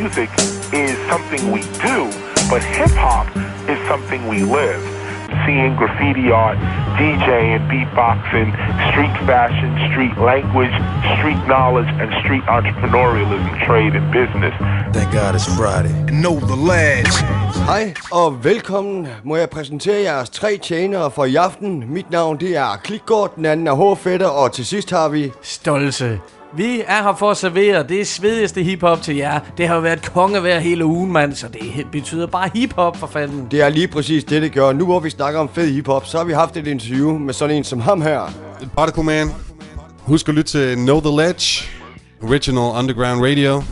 music is something we do, but hip hop is something we live. Seeing graffiti art, DJing, beatboxing, street fashion, street language, street knowledge, and street entrepreneurialism, trade, and business. Thank God it's Friday. Know the lads. Hej og velkommen. Må jeg præsentere jeres tre tjenere for i aften. Mit navn det er Klikgård, den anden er Hårfætter, og til sidst har vi... Stolse. Vi er her for at servere det svedigste hiphop til jer. Det har jo været kongevejr hele ugen, mand, så det betyder bare hiphop for fanden. Det er lige præcis det, det gør. Nu hvor vi snakker om fed hiphop, så har vi haft et interview med sådan en som ham her. Particle Man. Husk at lytte til Know The Ledge. Original Underground Radio.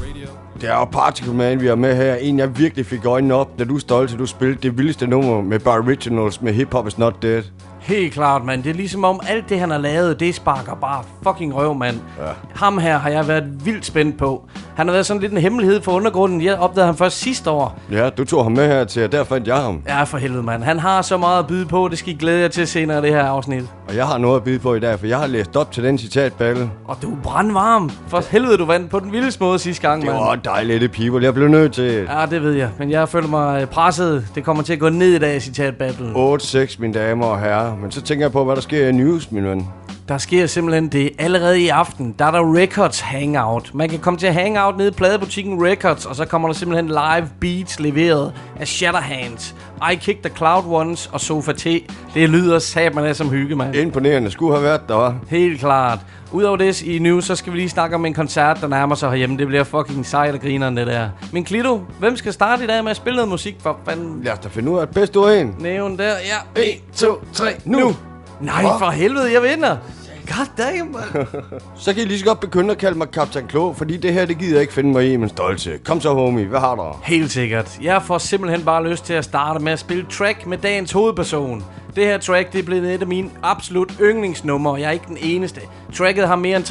Det er jo Particle Man, vi har med her. En, jeg virkelig fik øjnene op, da du stolte, du spillede det vildeste nummer med bare originals med Hip Hop Is Not Dead. Helt klart, mand. Det er ligesom om alt det, han har lavet, det sparker bare fucking røv, mand. Ja. Ham her har jeg været vildt spændt på. Han har været sådan lidt en hemmelighed for undergrunden. Jeg opdagede ham først sidste år. Ja, du tog ham med her til, og der fandt jeg ham. Ja, for helvede, mand. Han har så meget at byde på. Det skal I glæde jer til senere, det her afsnit. Og jeg har noget at byde på i dag, for jeg har læst op til den citatbattle. Og du er brandvarm. For helvede, du vandt på den vildeste måde sidste gang, Det mand. var dejligt, det people. Jeg blev nødt til Ja, det ved jeg. Men jeg føler mig presset. Det kommer til at gå ned i dag, citat battle. 8-6, mine damer og herrer. Men så tænker jeg på, hvad der sker i news, min ven. Der sker simpelthen det. Allerede i aften, der er der Records Hangout. Man kan komme til Hangout nede i pladebutikken Records, og så kommer der simpelthen live beats leveret af Shatterhands, I Kick the Cloud Ones og Sofa T. Det lyder sat man som hygge, mand. Imponerende. Skulle have været der, var. Helt klart. Udover det i news, så skal vi lige snakke om en koncert, der nærmer sig herhjemme. Det bliver fucking sejt og grineren, det der. Men Klito, hvem skal starte i dag med at spille noget musik for fanden? Lad os da finde ud af det bedste af en. Nævn der, ja. 1, 2, 3, nu! Nej, for helvede, jeg vinder. God damn, man. Så kan I lige så godt begynde at kalde mig Kaptajn Klo, fordi det her, det gider jeg ikke finde mig i, men stolte. Kom så, homie. Hvad har du? Helt sikkert. Jeg får simpelthen bare lyst til at starte med at spille track med dagens hovedperson. Det her track, det er blevet et af mine absolut yndlingsnumre, og jeg er ikke den eneste. Tracket har mere end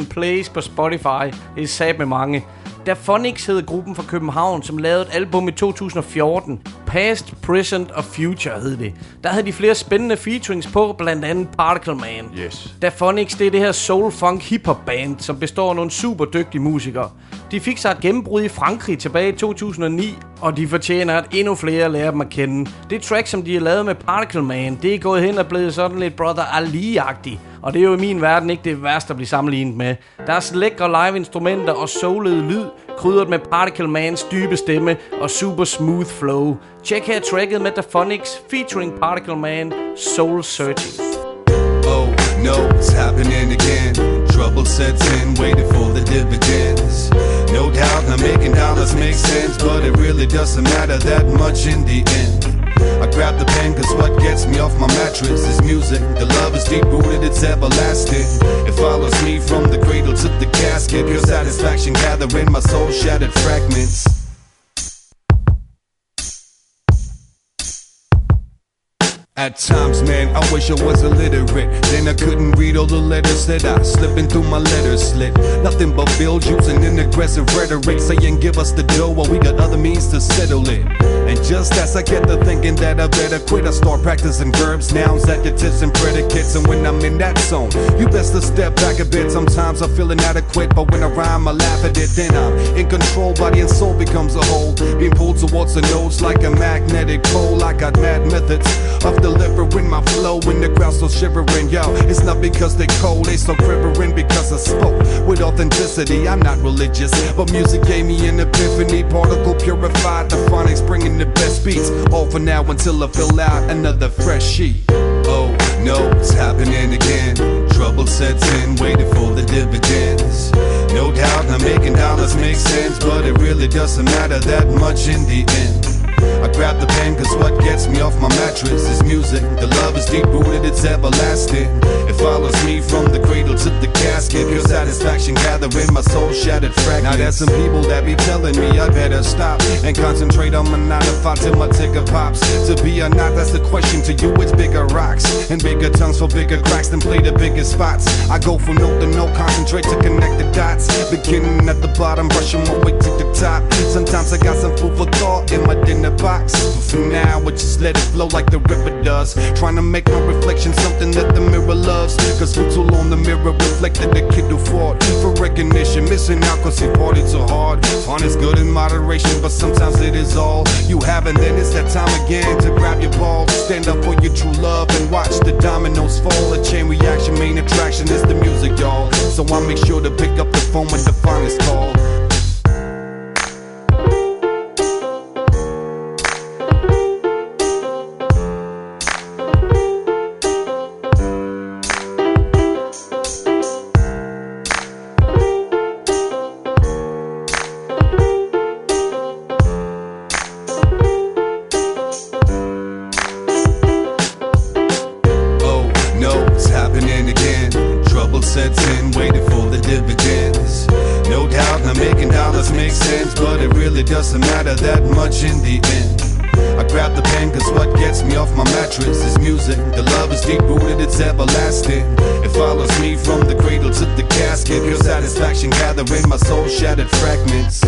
370.000 plays på Spotify. Det er sat med mange. Da Phonics hed gruppen fra København, som lavede et album i 2014. Past, Present og Future hed det. Der havde de flere spændende featurings på, blandt andet Particle Man. Yes. Da Phonics, det er det her soul funk hip hop band, som består af nogle super dygtige musikere. De fik sig et gennembrud i Frankrig tilbage i 2009, og de fortjener, at endnu flere lærer dem at kende. Det track, som de har lavet med Particle Man, det er gået hen og blevet sådan lidt Brother Ali-agtigt. Og det er jo i min verden ikke det værste at blive sammenlignet med. Deres lækre live-instrumenter og soulede lyd, krydret med Particle Mans dybe stemme og super smooth flow. Tjek her tracket med The Phonics featuring Particle Man, Soul Searching. Oh no, it's happening again. Trouble sets in, waiting for the dividends. No doubt, now making dollars makes sense, but it really doesn't matter that much in the end. I grab the pen cause what gets me off my mattress is music. The love is deep rooted, it's everlasting. It follows me from the cradle to the casket. Pure satisfaction gathering my soul shattered fragments. At times, man, I wish I was illiterate. Then I couldn't read all the letters that I slipping through my letter slit. Nothing but bills using an aggressive rhetoric, saying give us the dough while we got other means to settle it. And just as I get to thinking that I better quit, I start practicing verbs, nouns, adjectives, and predicates. And when I'm in that zone, you best to step back a bit. Sometimes I feel inadequate, but when I rhyme, I laugh at it. Then I'm in control, body and soul becomes a whole. Being pulled towards the notes like a magnetic pole. I got mad methods of delivering my flow when the crowd's still shivering. Yo, it's not because they cold, they so quivering because I spoke with authenticity. I'm not religious, but music gave me an epiphany. Particle purified, the phonics bringing the best beats. All for now until I fill out another fresh sheet. Oh no, it's happening again. Trouble sets in, waiting for the dividends. No doubt, I'm making dollars makes sense, but it really doesn't matter that much in the end. I grab the pen cause what gets me off my mattress is music. The love is deep rooted, it's everlasting. It follows me from the cradle to the casket. Pure satisfaction gathering my soul shattered fragments. Now there's some people that be telling me I better stop and concentrate on my nine to five till my ticker pops. To be or not, that's the question to you. It's bigger rocks and bigger tongues for bigger cracks than play the biggest spots. I go from note to note, concentrate to connect the dots. Beginning at the bottom, brushing my way to the top. Sometimes I got some food for thought in my dinner box. But for now, I just let it flow like the river does. Trying to make my reflection something that the mirror loves. Cause for too long, the mirror reflected the kid who fought for recognition. Missing out cause he partied so hard. Fun is good in moderation, but sometimes it is all you have. And then it's that time again to grab your ball. Stand up for your true love and watch the dominoes fall. A chain reaction, main attraction is the music, y'all. So I make sure to pick up the phone when the finest call. In the end. I grab the pen cause what gets me off my mattress is music. The love is deep rooted, it's everlasting. It follows me from the cradle to the casket. Pure satisfaction gathering my soul shattered fragments.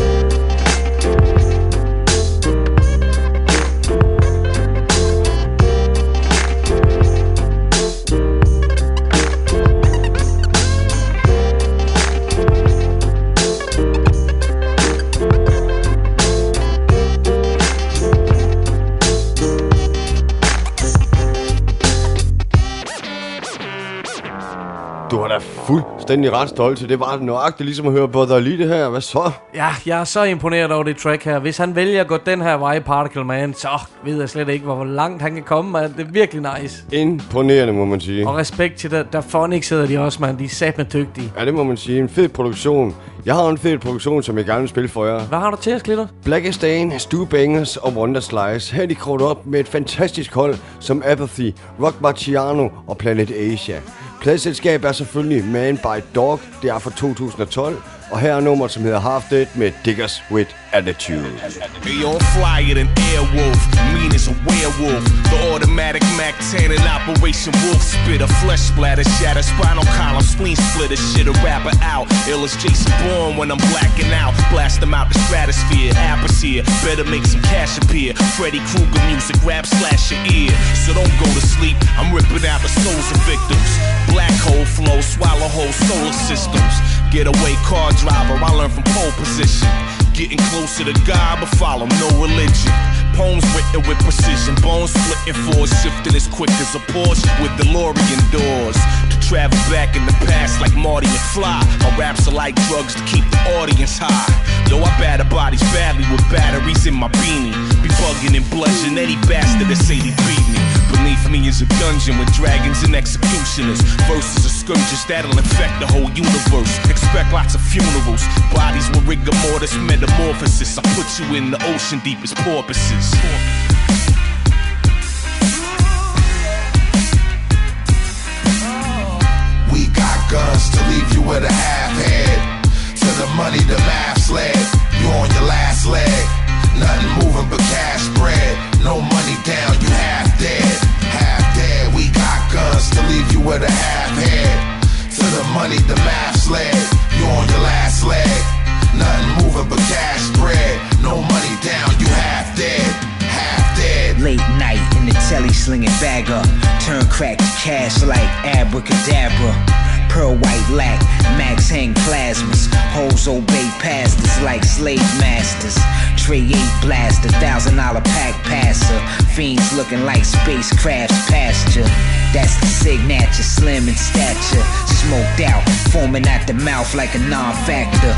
Fuldstændig ret stolt til. Det var nøjagtigt ligesom at høre Brother Lee det her. Hvad så? Ja, jeg er så imponeret over det track her. Hvis han vælger at gå den her vej, Particle Man, så ved jeg slet ikke, hvor langt han kan komme, man. Det er virkelig nice. Imponerende, må man sige. Og respekt til det. Der Phonics hedder de også, man. De er satme dygtige. Ja, det må man sige. En fed produktion. Jeg har en fed produktion, som jeg gerne vil spille for jer. Hvad har du til os, Glitter? Blackest Dane, Stu Bangers og Wonder Slice. Her er de op med et fantastisk hold som Apathy, Rock Marciano og Planet Asia. Pladselskab er selvfølgelig Man by Dog, det er fra 2012. Og her er nummeret, som hedder Half Dead med Diggers with Attitude. Hey, on flyer than Airwolf, mean as a werewolf. The automatic Mac 10 and Operation Wolf Spitter, flesh splatter, shatter, spinal column, spleen splitter, shit a rapper out. Ill as Jason Bourne when I'm blacking out. Blast them out the stratosphere, atmosphere. better make some cash appear. Freddy Krueger music, rap slash your ear. So don't go to sleep, I'm ripping out the souls of victims. Black hole flow, swallow whole solar systems. Getaway car driver, I learned from pole position. Getting closer to God, but follow no religion. Poems written with precision, bones splitting force, shifting as quick as a Porsche with DeLorean doors. To travel back in the past like Marty and Fly, My raps are like drugs to keep the audience high. Though I batter bodies badly with batteries in my beanie. Be bugging and bludgeon any bastard that say they beat me. Beneath me is a dungeon with dragons and executioners. Verses are scourges that'll infect the whole universe. Expect lots of funerals. Bodies with rigor mortis, metamorphosis. I put you in the ocean deepest porpoises. We got guns to leave you with a half head. To the money, the math's led. You on your last leg. Nothing moving but cash spread. No money down, you half dead. Half dead. We got guns to leave you with a half head. To the money, the. You on your last leg. Nothing moving but cash spread. No money down, you half dead. Half dead. Late night in the telly slinging bagger. Turn crack to cash like abracadabra. Pearl white lack, max hang plasmas. Hoes obey pastors like slave masters. Tray 8 blast, a thousand dollar pack passer. Fiends looking like spacecrafts pasture. That's the signature, slim in stature. Smoked out, foaming at the mouth like a non factor.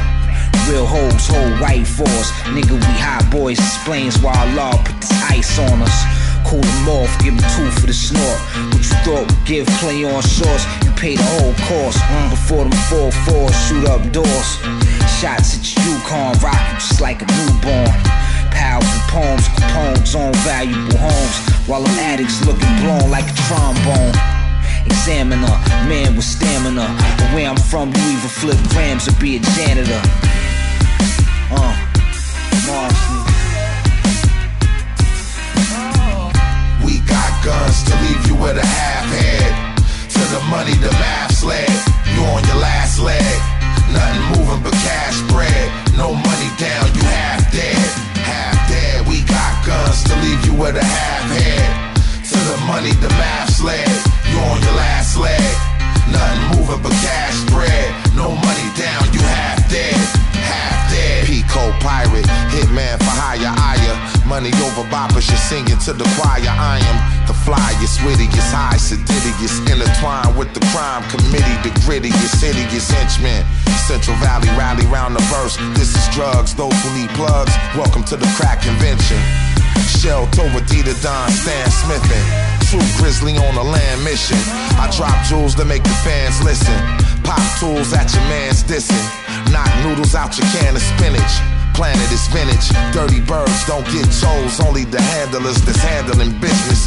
Real hoes hold white force. Nigga, we hot boys. Explains why law put this ice on us. Cool them off, give them two for the snort. What you thought would give play on shorts? You pay the whole cost. Mm, before them 4 4 shoot up doors. Shots at your Yukon, rock you just like a newborn. Powerful poems, Capone's on valuable homes. While them addicts looking blown like a trombone. Examiner, man with stamina. But where I'm from, you either flip grams or be a janitor. Uh, Marcy. guns to leave you with a half head. To the money, the laughs led. You on your last leg. Nothing moving but cash bread. No money down, you half dead. Half dead, we got guns to leave you with a half head. To the money, the laughs led. You on your last leg. Nothing moving but cash bread. No money down, you half dead. Half dead. Pico pirate, hitman for hire, ire. Money over boppers, you're singing to the choir. I am flyest, wittiest, high, seditious, intertwined with the crime committee, the grittiest, hideous henchman. Central Valley rally round the verse. This is drugs, those who need plugs. Welcome to the crack convention. Shell Tova Dita Don Stan Smithin. True grizzly on a land mission. I drop jewels to make the fans listen. Pop tools at your man's dissing. Knock noodles out your can of spinach. Planet is vintage. Dirty birds don't get chose. Only the handlers that's handling business.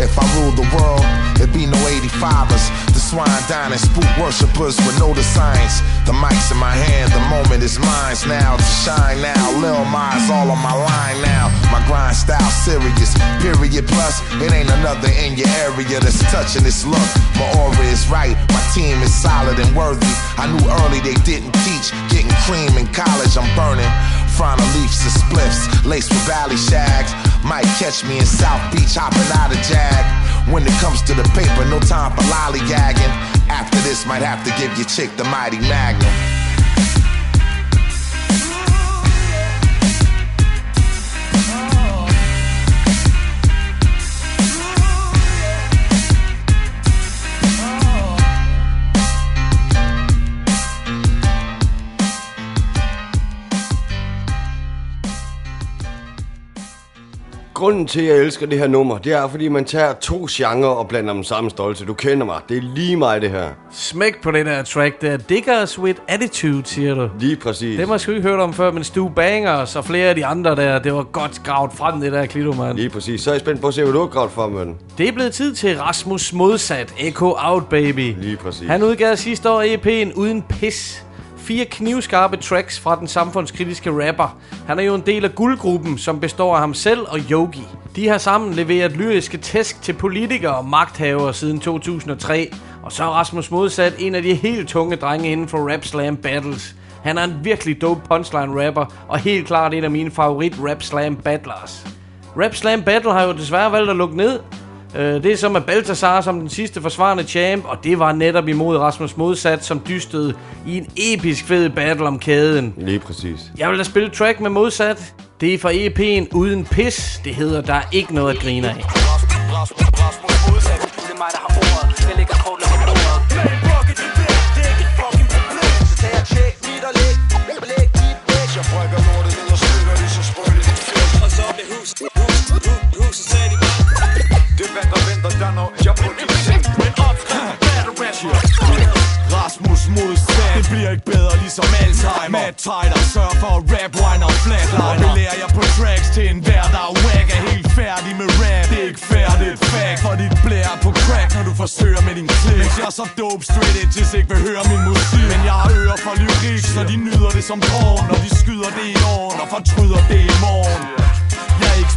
If I ruled the world, it'd be no 85ers. The swine dining, spook worshippers with no the signs. The mic's in my hand, the moment is mine now to shine now. Lil Mize all on my line now. My grind style serious, period. Plus, it ain't another in your area that's touching this look. My aura is right, my team is solid and worthy. I knew early they didn't teach. Getting cream in college, I'm burning. Frontal leaves and spliffs, laced with valley shags. Might catch me in South Beach hopping out of Jag. When it comes to the paper, no time for lollygagging. After this, might have to give your chick the mighty magnum. Grunden til, at jeg elsker det her nummer, det er, fordi man tager to genrer og blander dem sammen stolte. Du kender mig. Det er lige mig, det her. Smæk på den her track der. Diggers with attitude, siger du. Lige præcis. Det har man sgu ikke hørt om før, men Stu Bangers og flere af de andre der, det var godt gravet frem, det der Klito, mand. Lige præcis. Så er jeg spændt på at se, hvad du har gravet for, mand. Det er blevet tid til Rasmus Modsat, Echo Out Baby. Lige præcis. Han udgav sidste år EP'en Uden Pis. Fire knivskarpe tracks fra den samfundskritiske rapper. Han er jo en del af guldgruppen, som består af ham selv og Yogi. De har sammen leveret lyriske tæsk til politikere og magthavere siden 2003. Og så er Rasmus Modsat en af de helt tunge drenge inden for Rap Slam Battles. Han er en virkelig dope punchline rapper, og helt klart en af mine favorit Rap Slam battlers. Rap Slam Battle har jo desværre valgt at lukke ned. Øh, Det er som med Baltasar som den sidste forsvarende champ, og det var netop imod Rasmus Modsat, som dystede i en episk fed battle om kæden. Lige præcis. Jeg vil da spille track med Modsat. Det er fra EP'en Uden Pis. Det hedder Der er ikke noget at grine af. Rasmus modsat Det bliver ikke bedre ligesom Alzheimer. Matt Tyler sørger for at rap wine og flatliner? Og belærer jeg på tracks til en hver der er whack Er helt færdig med rap. Det er ikke det er et fact. For dit blær er på crack når du forsøger med din klik Mens jeg er så dope straight edges ikke vil høre min musik. Men jeg har ører for lyrik Så de nyder det som porn. Når de skyder det i åren Og fortryder det i morgen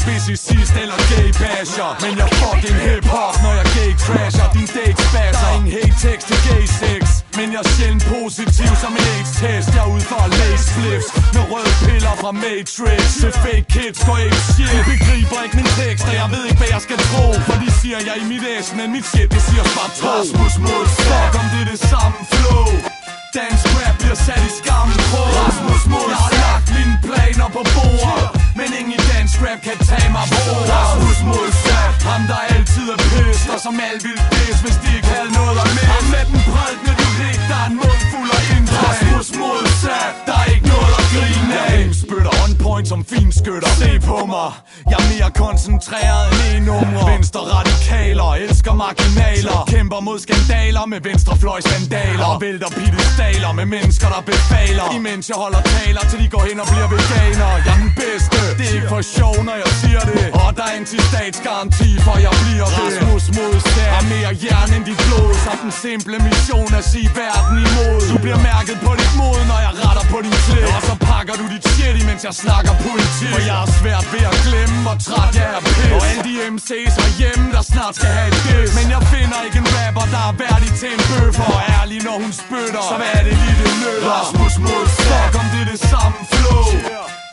er specicist eller gay basher. Men jeg fucking hip-hop, når jeg gay crasher. Din date spasser, ingen hate tekst til gay sex. Men jeg er sjældent positiv som en AIDS-test. Jeg er ude for at læse flips Med røde piller fra Matrix. Til fake kids går ikke shit. De begriber ikke min tekst, og jeg ved ikke hvad jeg skal tro. For de siger jeg er i mit æs, men mit shit det siger bare to Rasmus modsat, om det er det samme flow Dansk rap bliver sat i skammen på Rasmus modsat Jeg har lagt mine planer på bordet Men ingen dansk rap kan tage mig på Rasmus modsat Ham der altid er pissed Og som alt vil pisse Hvis de ikke havde noget at miste. Ham med den prædikende lyrik Der er en mund fuld af indre Rasmus modsat Der er ikke noget grine af. Jeg spytter on point som finskytter. Se på mig. Jeg er mere koncentreret end en numre Venstre radikaler Elsker marginaler. Kæmper mod skandaler Med venstrefløjs sandaler. Og vælter pittestaler Med mennesker der befaler. Imens jeg holder taler Til de går hen og bliver veganer. Jeg er den bedste. Det er ikke for sjov når jeg siger det. Og der er antistatsgaranti for jeg bliver det. Rasmus modsat Er mere jern end dit blod. Så den simple mission at sige verden imod. Du bliver mærket på dit mod Når jeg retter på din klæd Og så pakker du dit shit Imens jeg snakker politik? For jeg er svært ved at glemme Hvor træt jeg er pis Og alle de MC's hjemme Der snart skal have et diss. Men jeg finder ikke en rapper Der er værdig til en bøffer. Og ærlig når hun spytter Så hvad er det lige det nytter Rasmus modsat om det er det samme flow.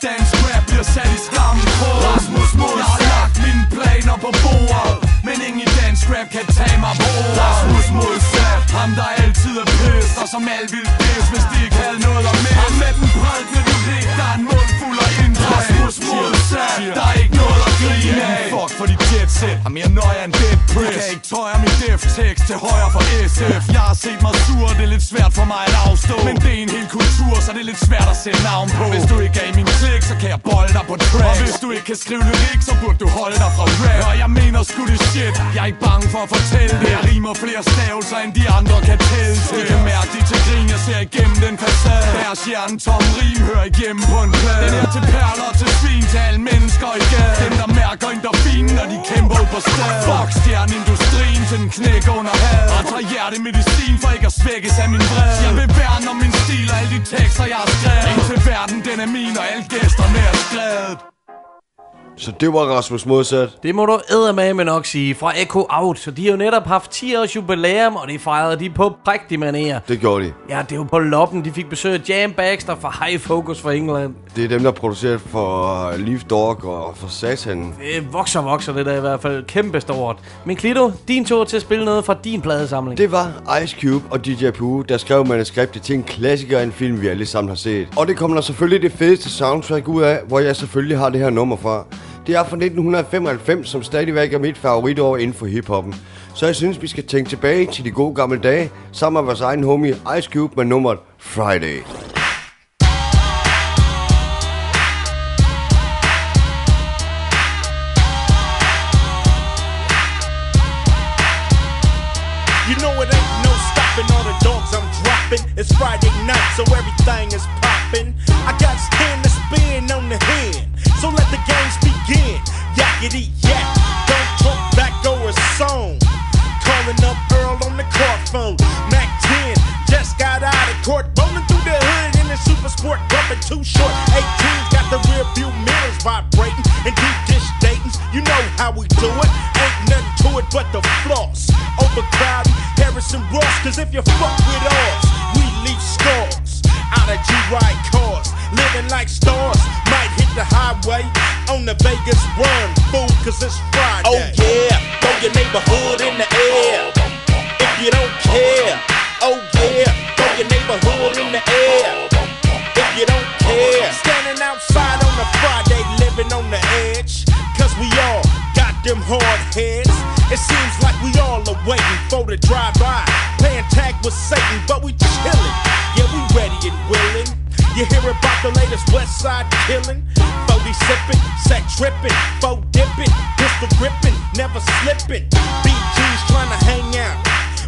Dansk rap bliver sat i skammen på. Rasmus modsat Jeg har lagt mine planer på bordet Men ingen i dansk rap kan tage mig på. Rasmus modsat ham der altid er pæst Og som alt vil pæst Hvis de ikke havde noget at miste. Ham med den prædikende lyrik Der er en mund fuld af indre Rasmus modsat Der er ikke noget at grine af. Fuck for dit jetset Har mere nøje end det press. Kan ikke tøje min def tekst til højre for SF Jeg har set mig sur, det er lidt svært for mig at afstå. Men det er en hel kultur, så det er lidt svært at sætte navn på. Hvis du ikke er i min klik, så kan jeg bolde dig på track. Og hvis du ikke kan skrive lyrik, så burde du holde dig fra rap. Og jeg mener sgu det shit, jeg er ikke bange for at fortælle det. Jeg rimer flere stavelser, end de andre kan pille. Til Det kan mærke de til grin, jeg ser igennem den facade. Deres hjerne tom rim, hører igennem på en plade. Den er til perler, til svin, til alle mennesker i gaden Dem der mærker endorfinen, når de kæmper ud på stedet. Fuck stjerneindustrien til den knæk under had Og tager hjertemedicin for ikke at svækkes af min vrede Jeg vil værne om min stil og alle de tekster jeg har skrevet. Indtil verden den er min og alle gæsterne er skrevet. Så det var Rasmus modsat. Det må du eddermame nok sige fra Echo Out. Så de har jo netop haft 10 års jubilæum, og det fejrede de på prægtig manér. Det gjorde de. Ja, det jo på loppen. De fik besøg af Jam Baxter fra High Focus fra England. Det er dem, der producerer for Leaf Dog og for Satan. Det vokser vokser det der i hvert fald kæmpe stort. Men Klito, din tur til at spille noget fra din pladesamling. Det var Ice Cube og DJ Pooh, der skrev manuskriptet til en klassiker af en film, vi alle sammen har set. Og det kommer der selvfølgelig det fedeste soundtrack ud af, hvor jeg selvfølgelig har det her nummer fra. Det er fra 1995, som stadigvæk er mit favoritår inden for hiphoppen. Så jeg synes, vi skal tænke tilbage til de gode gamle dage, sammen med vores egen homie Ice Cube med nummeret Friday. You know it no stopping the dogs I'm dropping. It's Friday night, so everything is popping. But the floss. Overcrowding Harrison Ross, cause if you fuck with us, we leave scars. Out of G-Ride cars, living like stars. Might hit the highway on the Vegas run, fool, cause it's Friday. Oh yeah, throw your neighborhood in the air. Waiting for the drive-by. Playing tag with Satan, but we chillin'. Yeah, we ready and willing. You hear about the latest West Side killing? 40 sippin', set trippin', foe dippin', pistol grippin', never slippin'. BG's trying to hang out.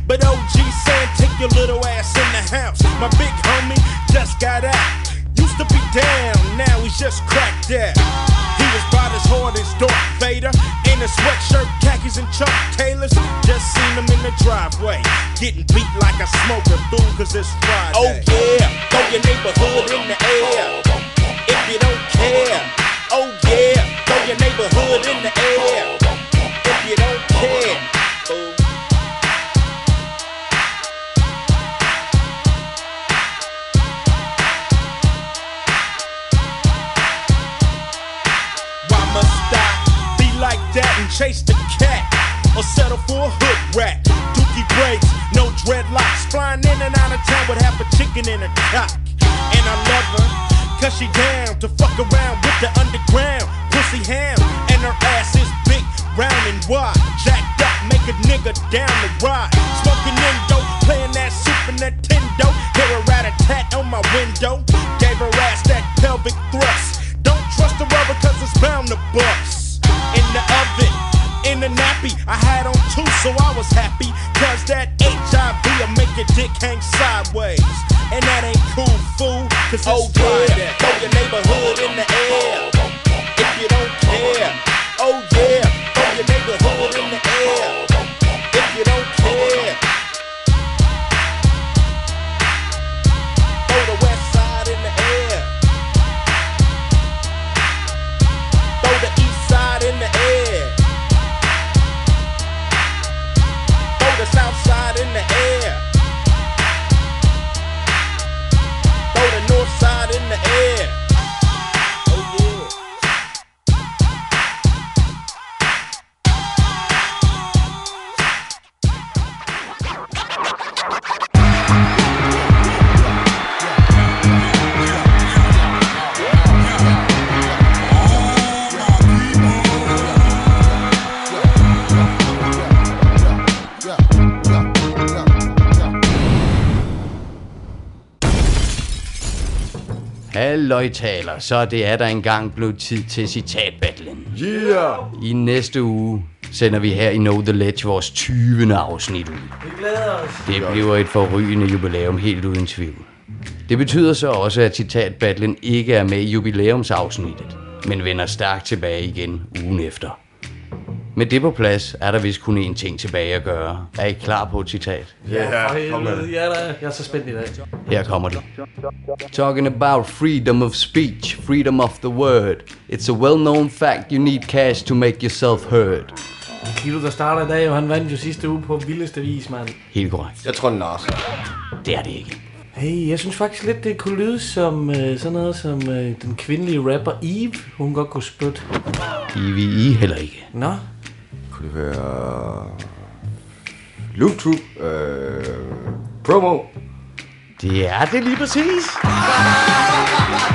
But OG saying take your little ass in the house. My big homie just got out. Used to be down, now he's just cracked out. He was about as hard as Darth Vader in a sweatshirt, khakis, and Chuck Taylors. Seen him in the driveway, getting beat like a smoker fool, cause it's Friday. Oh yeah, throw your neighborhood in the air. If you don't care, oh yeah, throw your neighborhood in the air. If you don't care. Why must I be like that and chase the cat? Or settle for a hood rat? Dookie braids, no dreadlocks. Flying in and out of town with half a chicken in a cock. And I love her, cause she down to fuck around with the underground. Pussy ham, and her ass is big, round and wide. Jacked up, make a nigga down the ride. Smoking Indo, playing that Super Nintendo. Hear a rat a tat on my window. Gave her ass that pelvic thrust. Don't trust the rubber cause it's bound to bust. In the oven, in the nappy, I had on two, so I was happy. Cause that HIV will make your dick hang sideways. And that ain't cool, fool, cause it's oh. Yeah. Throw your neighborhood in the air. If you don't care, oh yeah, throw your neighborhood in the air. If you don't care. Halløj taler, så det er der engang blevet tid til citatbattlen. Yeah! I næste uge sender vi her i Know The Ledge vores 20. afsnit ud. Vi glæder os. Det bliver et forrygende jubilæum helt uden tvivl. Det betyder så også, at citatbattlen ikke er med i jubilæumsafsnittet, men vender stærkt tilbage igen ugen efter. Med det på plads er der vist kun én ting tilbage at gøre. Er I klar på et citat? Ja, For kom med det. ja, da. Jeg er så spændt i dag. Her kommer det. Talking about freedom of speech, freedom of the word. It's a well-known fact you need cash to make yourself heard. Kilo, der starter i dag, og han vandt jo sidste uge på vildeste vis, mand. Helt korrekt. Jeg tror, den er. Det er det ikke. Hey, jeg synes faktisk lidt, det kunne lyde som øh, sådan noget som øh, den kvindelige rapper Eve. Hun godt kunne spytte. EVE heller ikke. Nå, Det være... Loop Troop. Øh... Promo. Det er det lige præcis.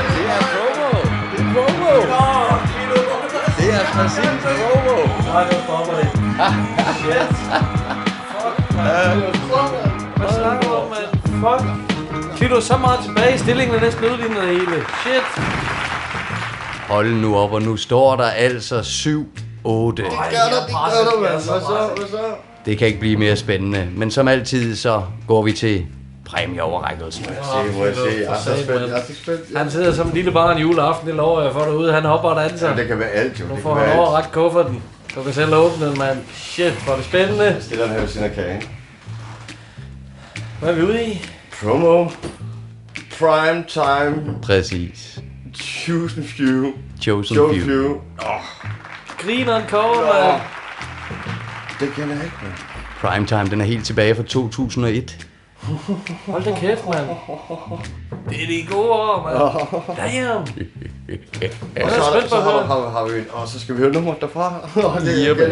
Det er promo. Det er promo. Det er præcis promo. nej, nu stopper det. Shit. Fuck, man. Hvad snakker du om, mand? Fuck. Kilo, så meget tilbage. Stillingen er næsten udlignet det hele. Shit. Hold nu op, og nu står der altså 7-8. Gør du, det gør du, mand. Hvad så? Hvad så? Det kan ikke blive mere spændende. Men som altid, så går vi til præmieoverrækkelsen. Se, må jeg se. Jeg er så spændt. Jeg er så spændt. Han sidder som en lille barn juleaften, det lover jeg for derude. Han hopper og danser. Ja, det kan være alt, jo. Nu får han overrakt kufferten. Du kan selv åbne den, mand. Shit, hvor er det spændende. Jeg stiller den her ved siden af kagen. Hvad er vi ude i? Promo. Prime time. Præcis. Chosen few. Chosen Chosen few. few. Grineren cover, mand. Det kender jeg ikke, mand. Primetime, den er helt tilbage fra 2001. Hold da kæft, mand. Det er de gode år, mand. Damn. Og så, er er spændt der, så har, har, har vi og så skal vi høre nummeret derfra. Og det er igen.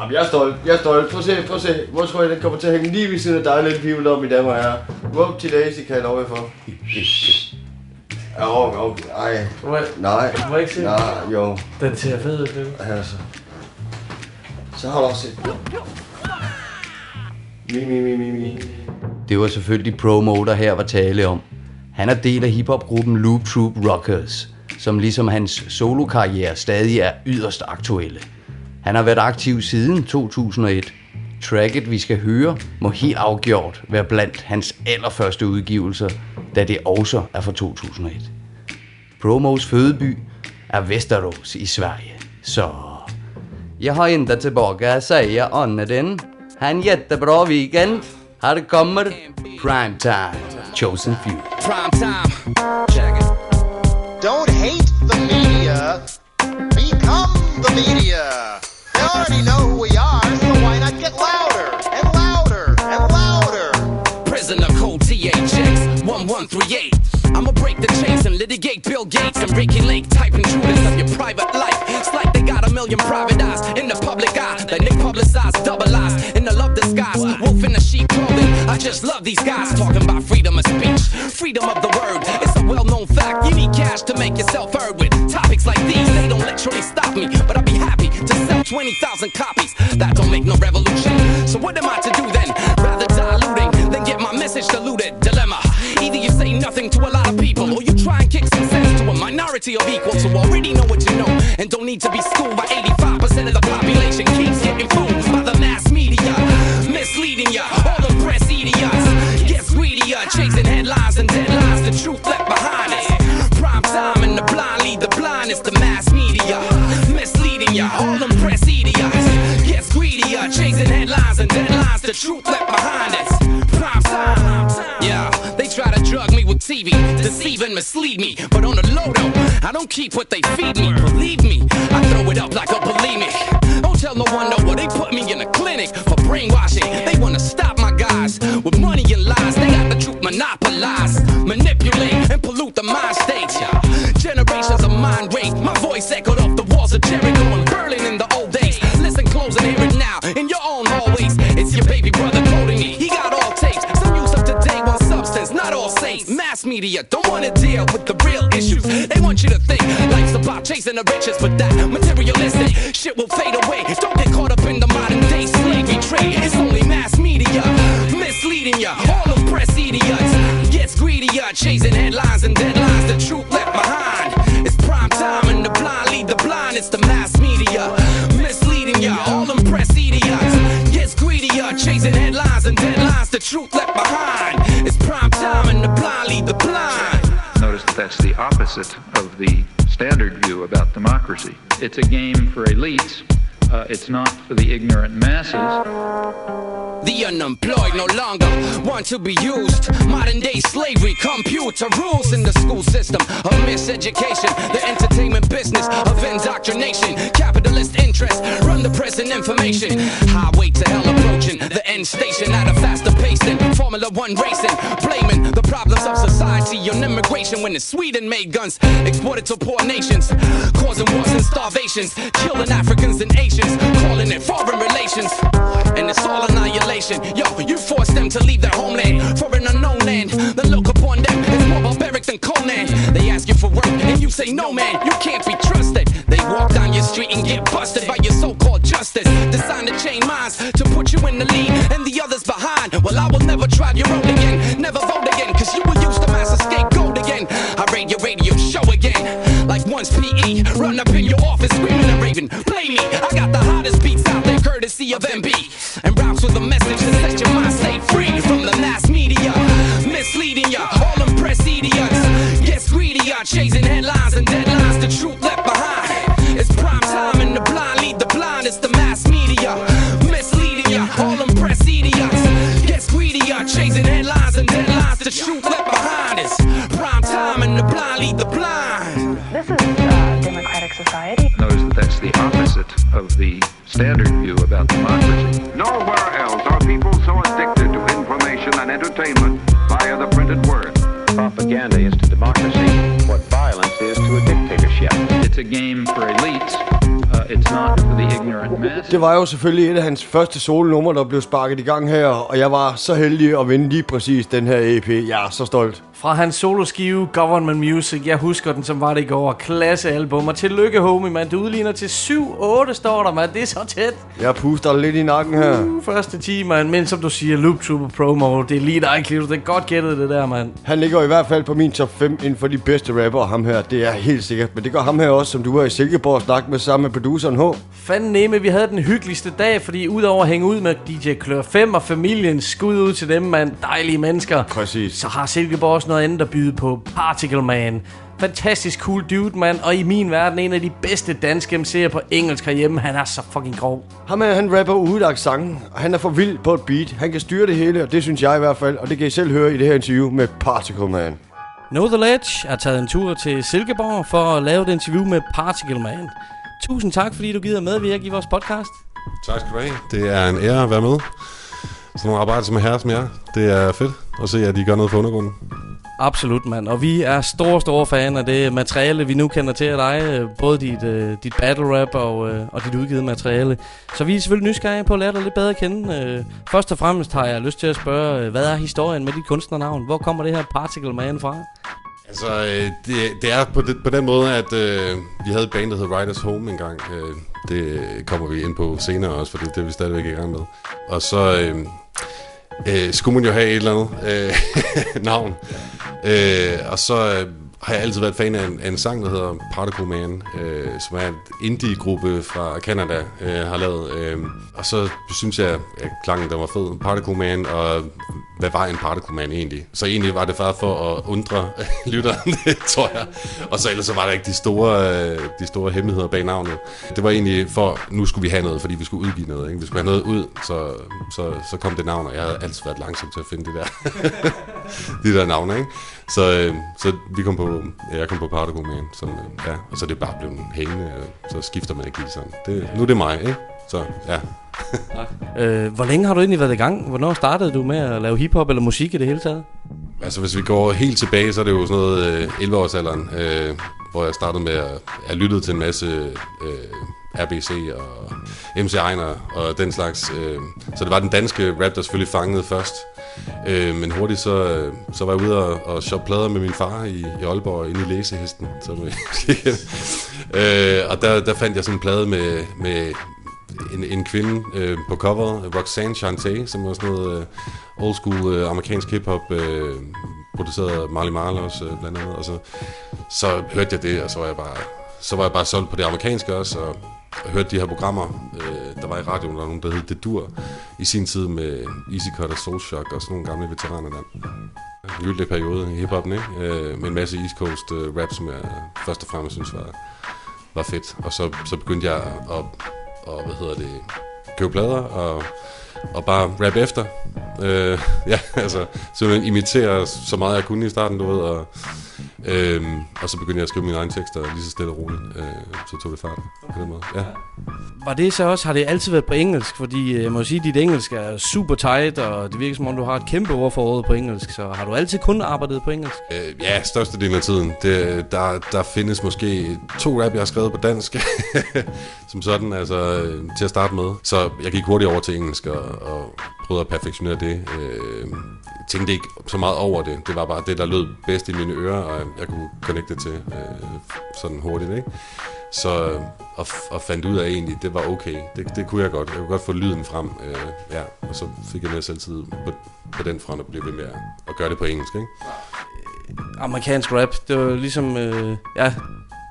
Jamen, jeg er stolt, jeg er stolt. Prøv at se, prøv at se. Hvor tror jeg, den kommer til at hænge lige ved siden af dig, lidt people op i og herrer. Whoop til Daisy, kan jeg love jer for. Ja, okay, ej. Må jeg- Nej, Må jeg ikke se? nej, jo. Den ser fed ud, du. Altså. Så har du også set. Mi, mi, mi, mi, mi. Det var selvfølgelig Promo, der her var tale om. Han er del af hiphopgruppen Loop Troop Rockers, som ligesom hans solokarriere stadig er yderst aktuelle. Han har været aktiv siden 2001. Tracket, vi skal høre, må helt afgjort være blandt hans allerførste udgivelser, da det også er fra 2001. Promos fødeby er Västerås i Sverige. Så Jeg har inte tillbaka att säga annat än ha en jättebra weekend. Här kommer Primetime, Chosen Few. Prime time. Check it. Don't hate the media. Become the media. They already know who we are, 1138. I'ma break the chains and litigate Bill Gates and Ricky Lake type intruders of your private life. It's like they got a million private eyes in the public eye. That they publicize double lies in the love disguise. Wolf in the sheep clothing. I just love these guys talking about freedom of speech, freedom of the word. It's a well-known fact. You need cash to make yourself heard with topics like these. They don't literally stop me, but I'd be happy to sell 20,000 copies. That don't make no revolution. So what am I to do then? Rather diluting than get my message diluted. Dilemma. Nothing to a lot of people, or you try and kick some sense to a minority of equals who already know what you know and don't need to be schooled by 85% of the population. Keeps getting fooled mislead me. But on the low though, I don't keep what they feed me. Believe me, I throw it up like a media don't wanna deal with the real issues. They want you to think life's about chasing the riches, but that materialistic shit will fade away. Don't get caught up in the modern day slavery trade. It's only mass media misleading ya. All them press idiots gets greedier, chasing headlines and deadlines, opposite of the standard view about democracy. It's a game for elites. Uh, it's not for the ignorant masses. The unemployed no longer want to be used. Modern day slavery, computer rules in the school system of miseducation. The entertainment business of indoctrination. Capitalist interests run the present information. Highway to hell approaching the end station at a faster pace than Formula One racing. Blaming the problems of society on immigration when it's Sweden made guns exported to poor nations. Causing wars and starvations. Killing Africans and Asians. Calling it foreign relations. And it's all annihilation. Yo, you force them to leave their homeland for an unknown land. The look upon them is more barbaric than Conan. They ask you for work and you say no, man. You can't be trusted. They walk down your street and get busted by your so-called justice. Designed to chain minds to put you in the lead and the others behind. Well, I will never try your road again. Never vote again, cause you will use the mass escape gold again. I raid your radio show again. Like once PE, run up in your office screaming and raving. Play me, I courtesy of MB. And raps with a message to set your mind stay free from the mass media. Misleading ya, all them press idiots. Gets greedier, chasing headlines game for elites. Uh, it's not Det var jo selvfølgelig et af hans første solnumre, der blev sparket i gang her, og jeg var så heldig at vinde lige præcis den her EP. Jeg er så stolt. Fra hans soloskive Government Music. Jeg husker den, som var det i går. Klassealbum. Og tillykke, homie, mand. Du udligner til 7-8, står der, mand. Det er så tæt. Jeg puster lidt i nakken her. Uh, første time, mand. Men som du siger, Loop Trooper Promo. Det er lige dig, Clito. Det er godt gættet, det der, mand. Han ligger i hvert fald på min top 5 inden for de bedste rapper, ham her. Det er helt sikkert. Men det gør ham her også, som du var i Silkeborg og snakke med sammen med produceren H. Fanden nemme, vi havde den hyggeligste dag, fordi udover at hænge ud med DJ Klør 5 og familien, skud ud til dem, mand. Dejlige mennesker. Præcis. Så har Silkeborg også noget andet at byde på. Particle Man. Fantastisk cool dude, mand. Og i min verden en af de bedste danske MC'er på engelsk herhjemme. Han er så fucking grov. Ham her, han rapper udlagt sange, og han er for vild på et beat. Han kan styre det hele, og det synes jeg i hvert fald. Og det kan I selv høre i det her interview med Particle Man. Know The Ledge er taget en tur til Silkeborg for at lave et interview med Particle Man. Tusind tak, fordi du gider medvirke i vores podcast. Tak skal du have. Det er en ære at være med. Sådan nogle arbejder som herre som jer. Det er fedt at se, at de gør noget for undergrunden. Absolut, mand. Og vi er store, store fan af det materiale, vi nu kender til af dig. øh, Både dit, øh, dit battle rap og, øh, og dit udgivet materiale. Så vi er selvfølgelig nysgerrige på at lære dig lidt bedre at kende. Øh, først og fremmest har jeg lyst til at spørge, hvad er historien med dit kunstnernavn? Hvor kommer det her Particle Man fra? Altså, øh, det, det er på, det, på den måde, at øh, vi havde et band, der hed Riders Home engang. Øh, det kommer vi ind på senere også, for det, det er vi stadigvæk i gang med. Og så øh, øh, skulle man jo have et eller andet øh, navn. Øh, og så øh, har jeg altid været fan af en, af en sang, der hedder Particle Man, øh, som er en indie-gruppe fra Canada, øh, har lavet. Øh, og så synes jeg, at klangen der var fed. Particle Man, og hvad var en Particle Man egentlig? Så egentlig var det bare for at undre lytteren, tror jeg. Og så ellers så var der ikke de store, øh, de store hemmeligheder bag navnet. Det var egentlig for, nu skulle vi have noget, fordi vi skulle udgive noget. Ikke? Vi skulle have noget ud, så, så, så kom det navn, og jeg havde altid været langsom til at finde det der. de der navne, ikke? Så, øh, så vi kom på, ja, jeg kom på Man, som, øh, ja, og så er det bare blevet hængende, og så skifter man ikke lige sådan. Det, nu er det mig, ikke? Så ja. Øh, hvor længe har du egentlig været i gang? Hvornår startede du med at lave hiphop eller musik i det hele taget? Altså hvis vi går helt tilbage, så er det jo sådan noget øh, 11-årsalderen, øh, hvor jeg startede med at... Jeg lyttede til en masse øh, RBC og MC Ejner og den slags. Øh, så det var den danske rap, der selvfølgelig fangede først. Øh, men hurtigt så, øh, så var jeg ude og, og shoppe plader med min far i, i Aalborg, inde i Læsehesten. Som, øh, og der, der fandt jeg sådan en plade med, med en, en kvinde øh, på coveret, Roxanne Shante, som var sådan noget øh, old school øh, amerikansk hiphop, øh, produceret af Marley Marl også, øh, blandt andet. Og så, så hørte jeg det, og så var jeg bare, så var jeg bare solgt på det amerikanske også, og hørte de her programmer, øh, der var i radioen, der var nogen, der hed Det Dur, i sin tid med Easy Cut og Soul Shock og sådan nogle gamle veteraner der. En periode i hiphoppen, ikke? Øh, med en masse East Coast øh, rap, som jeg først og fremmest synes var, var fedt. Og så, så begyndte jeg at, at, hvad hedder det, købe plader og, og bare rap efter. Øh, ja, altså simpelthen imitere så meget jeg kunne i starten, du ved, og, øhm, og så begyndte jeg at skrive mine egne tekster lige så stille og roligt. Øh, så tog det fart på den måde. Ja. Var det så også, har det altid været på engelsk? Fordi øh, jeg må sige, at dit engelsk er super tight, og det virker som om, du har et kæmpe ordforråd på engelsk. Så har du altid kun arbejdet på engelsk? Øh, ja, størstedelen af tiden. Det, der, der findes måske to rap, jeg har skrevet på dansk, som sådan, altså øh, til at starte med. Så jeg gik hurtigt over til engelsk og, og prøvede at perfektionere det. Øh, tænkte ikke så meget over det. Det var bare det, der lød bedst i mine ører, og jeg kunne connecte til øh, sådan hurtigt, ikke? Så og, og fandt ud af egentlig, det var okay. Det, det kunne jeg godt. Jeg kunne godt få lyden frem. Øh, ja, og så fik jeg mere selvtid på, på den front og blev ved med at, at gøre det på engelsk, ikke? Amerikansk rap, det var ligesom, øh, ja,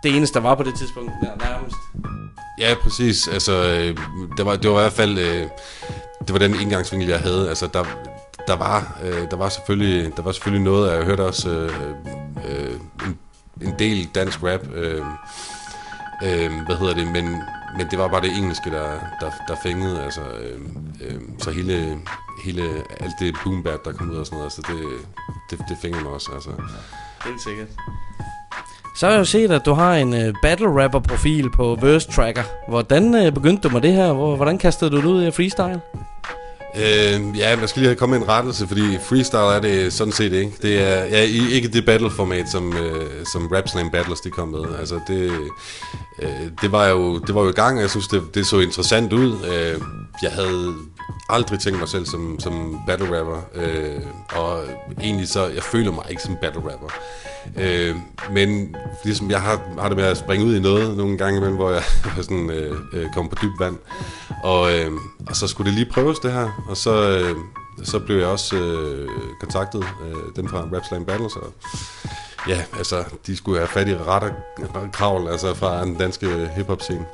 det eneste, der var på det tidspunkt, nærmest. Ja, præcis. Altså, øh, det, var, det var i hvert fald, øh, det var den indgangsvinkel, jeg havde. Altså, der, der var, øh, der var selvfølgelig, der var selvfølgelig noget, jeg hørte også øh, øh, en, en del dansk rap. Øh, øh, hvad hedder det? Men, men det var bare det engelske, der, der, der fængede. Altså, øh, øh, så hele, hele alt det boom bap, der kom ud og sådan noget, altså det, det, det fængede mig også. Altså. Helt sikkert. Så har jeg jo set, at du har en uh, battle rapper profil på Verse Tracker. Hvordan uh, begyndte du med det her? Hvor, hvordan kastede du det ud i freestyle? Øh, ja, jeg skal lige have kommet en rettelse, fordi freestyle er det sådan set ikke. Det er ja, ikke det battle-format, som, øh, som Rap Slam Battles de kom med. Altså, det, øh, det, var jo, det var jo i gang, og jeg synes, det, det så interessant ud. Øh, jeg havde aldrig tænkt mig selv som, som battle rapper, øh, og egentlig så, jeg føler mig ikke som battle rapper. Øh, men ligesom jeg har, har det med at springe ud i noget nogle gange imellem, hvor jeg sådan, øh, øh, kom på dyb vand. Og, øh, og så skulle det lige prøves det her, og så, øh, så blev jeg også øh, kontaktet, øh, dem fra Rap Slam Battles, og ja, altså, de skulle have fat i retter kravl, altså fra den danske hiphop scene.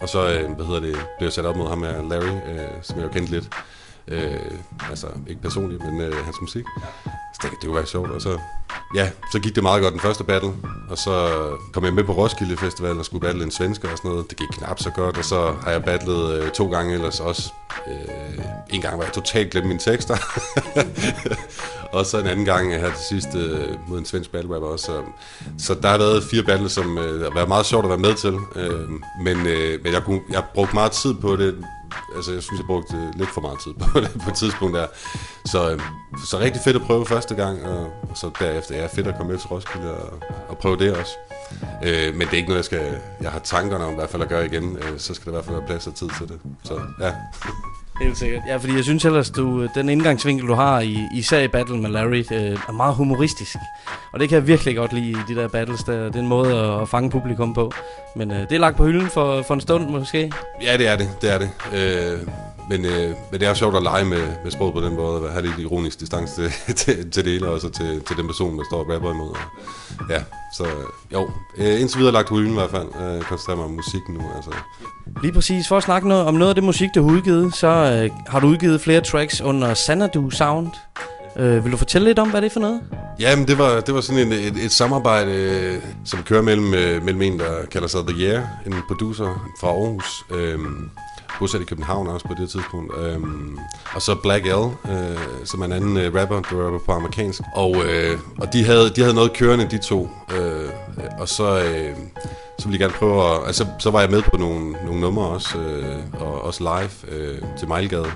Og så, øh, hvad hedder det, blev jeg sat op mod ham med Larry, øh, som jeg jo kendte lidt. Øh, altså, ikke personligt, men øh, hans musik. Så tænkte jeg, det kunne være sjovt, og så, ja, så gik det meget godt den første battle, og så kom jeg med på Roskilde Festival og skulle battle en svensker og sådan noget. Det gik knap så godt, og så har jeg battlet øh, to gange ellers også. Øh, en gang var jeg totalt glemt mine tekster, og så en anden gang her til sidst øh, mod en svensk battle rapper også. Så, så der har været fire battles, som øh, har været meget sjovt at være med til, øh, men, øh, men jeg, kunne, jeg brugte meget tid på det, altså jeg synes, jeg brugte lidt for meget tid på det på et tidspunkt der. Så, øh, så rigtig fedt at prøve første gang, og, og så derefter, ja, fedt at komme med til Roskilde og, og prøve det også. Øh, men det er ikke noget, jeg skal, jeg har tankerne om i hvert fald at gøre igen, øh, så skal der i hvert fald være plads og tid til det. Så ja. Helt sikkert. Ja, fordi jeg synes ellers, du, øh, den indgangsvinkel, du har, i, især i Battle med Larry, øh, er meget humoristisk. Og det kan jeg virkelig godt lide i de der battles der. Det er en måde at, at fange publikum på. Men øh, det er lagt på hylden for, for en stund måske. Ja, det er det. Det er det. Øh, men, øh, men det er sjovt at lege med, med sproget på den måde, at have lidt ironisk distance til, til, til det hele, og så til, til den person, der står og rapper imod. Og, ja, så jo, øh, indtil videre lagt hylden i hvert fald. Øh, koncentrerer mig om musikken nu, altså. Lige præcis. For at snakke noget, om noget af det musik, du har udgivet, så øh, har du udgivet flere tracks under Xanadu Sound. Øh, vil du fortælle lidt om, hvad det er for noget? Jamen, det var, det var sådan en, et, et samarbejde, øh, som kører mellem, øh, mellem en, der kalder sig The Year, en producer fra Aarhus, øh, bosat i København også på det tidspunkt. Øhm, og så Black L, øh, som er en anden øh, rapper, der rapper på amerikansk. Og, øh, og de, havde, de havde noget kørende, de to. Øh, og så, øh, så ville jeg gerne prøve at... Altså, så var jeg med på nogle, nogle numre også, øh, og også live øh, til Mejlgade.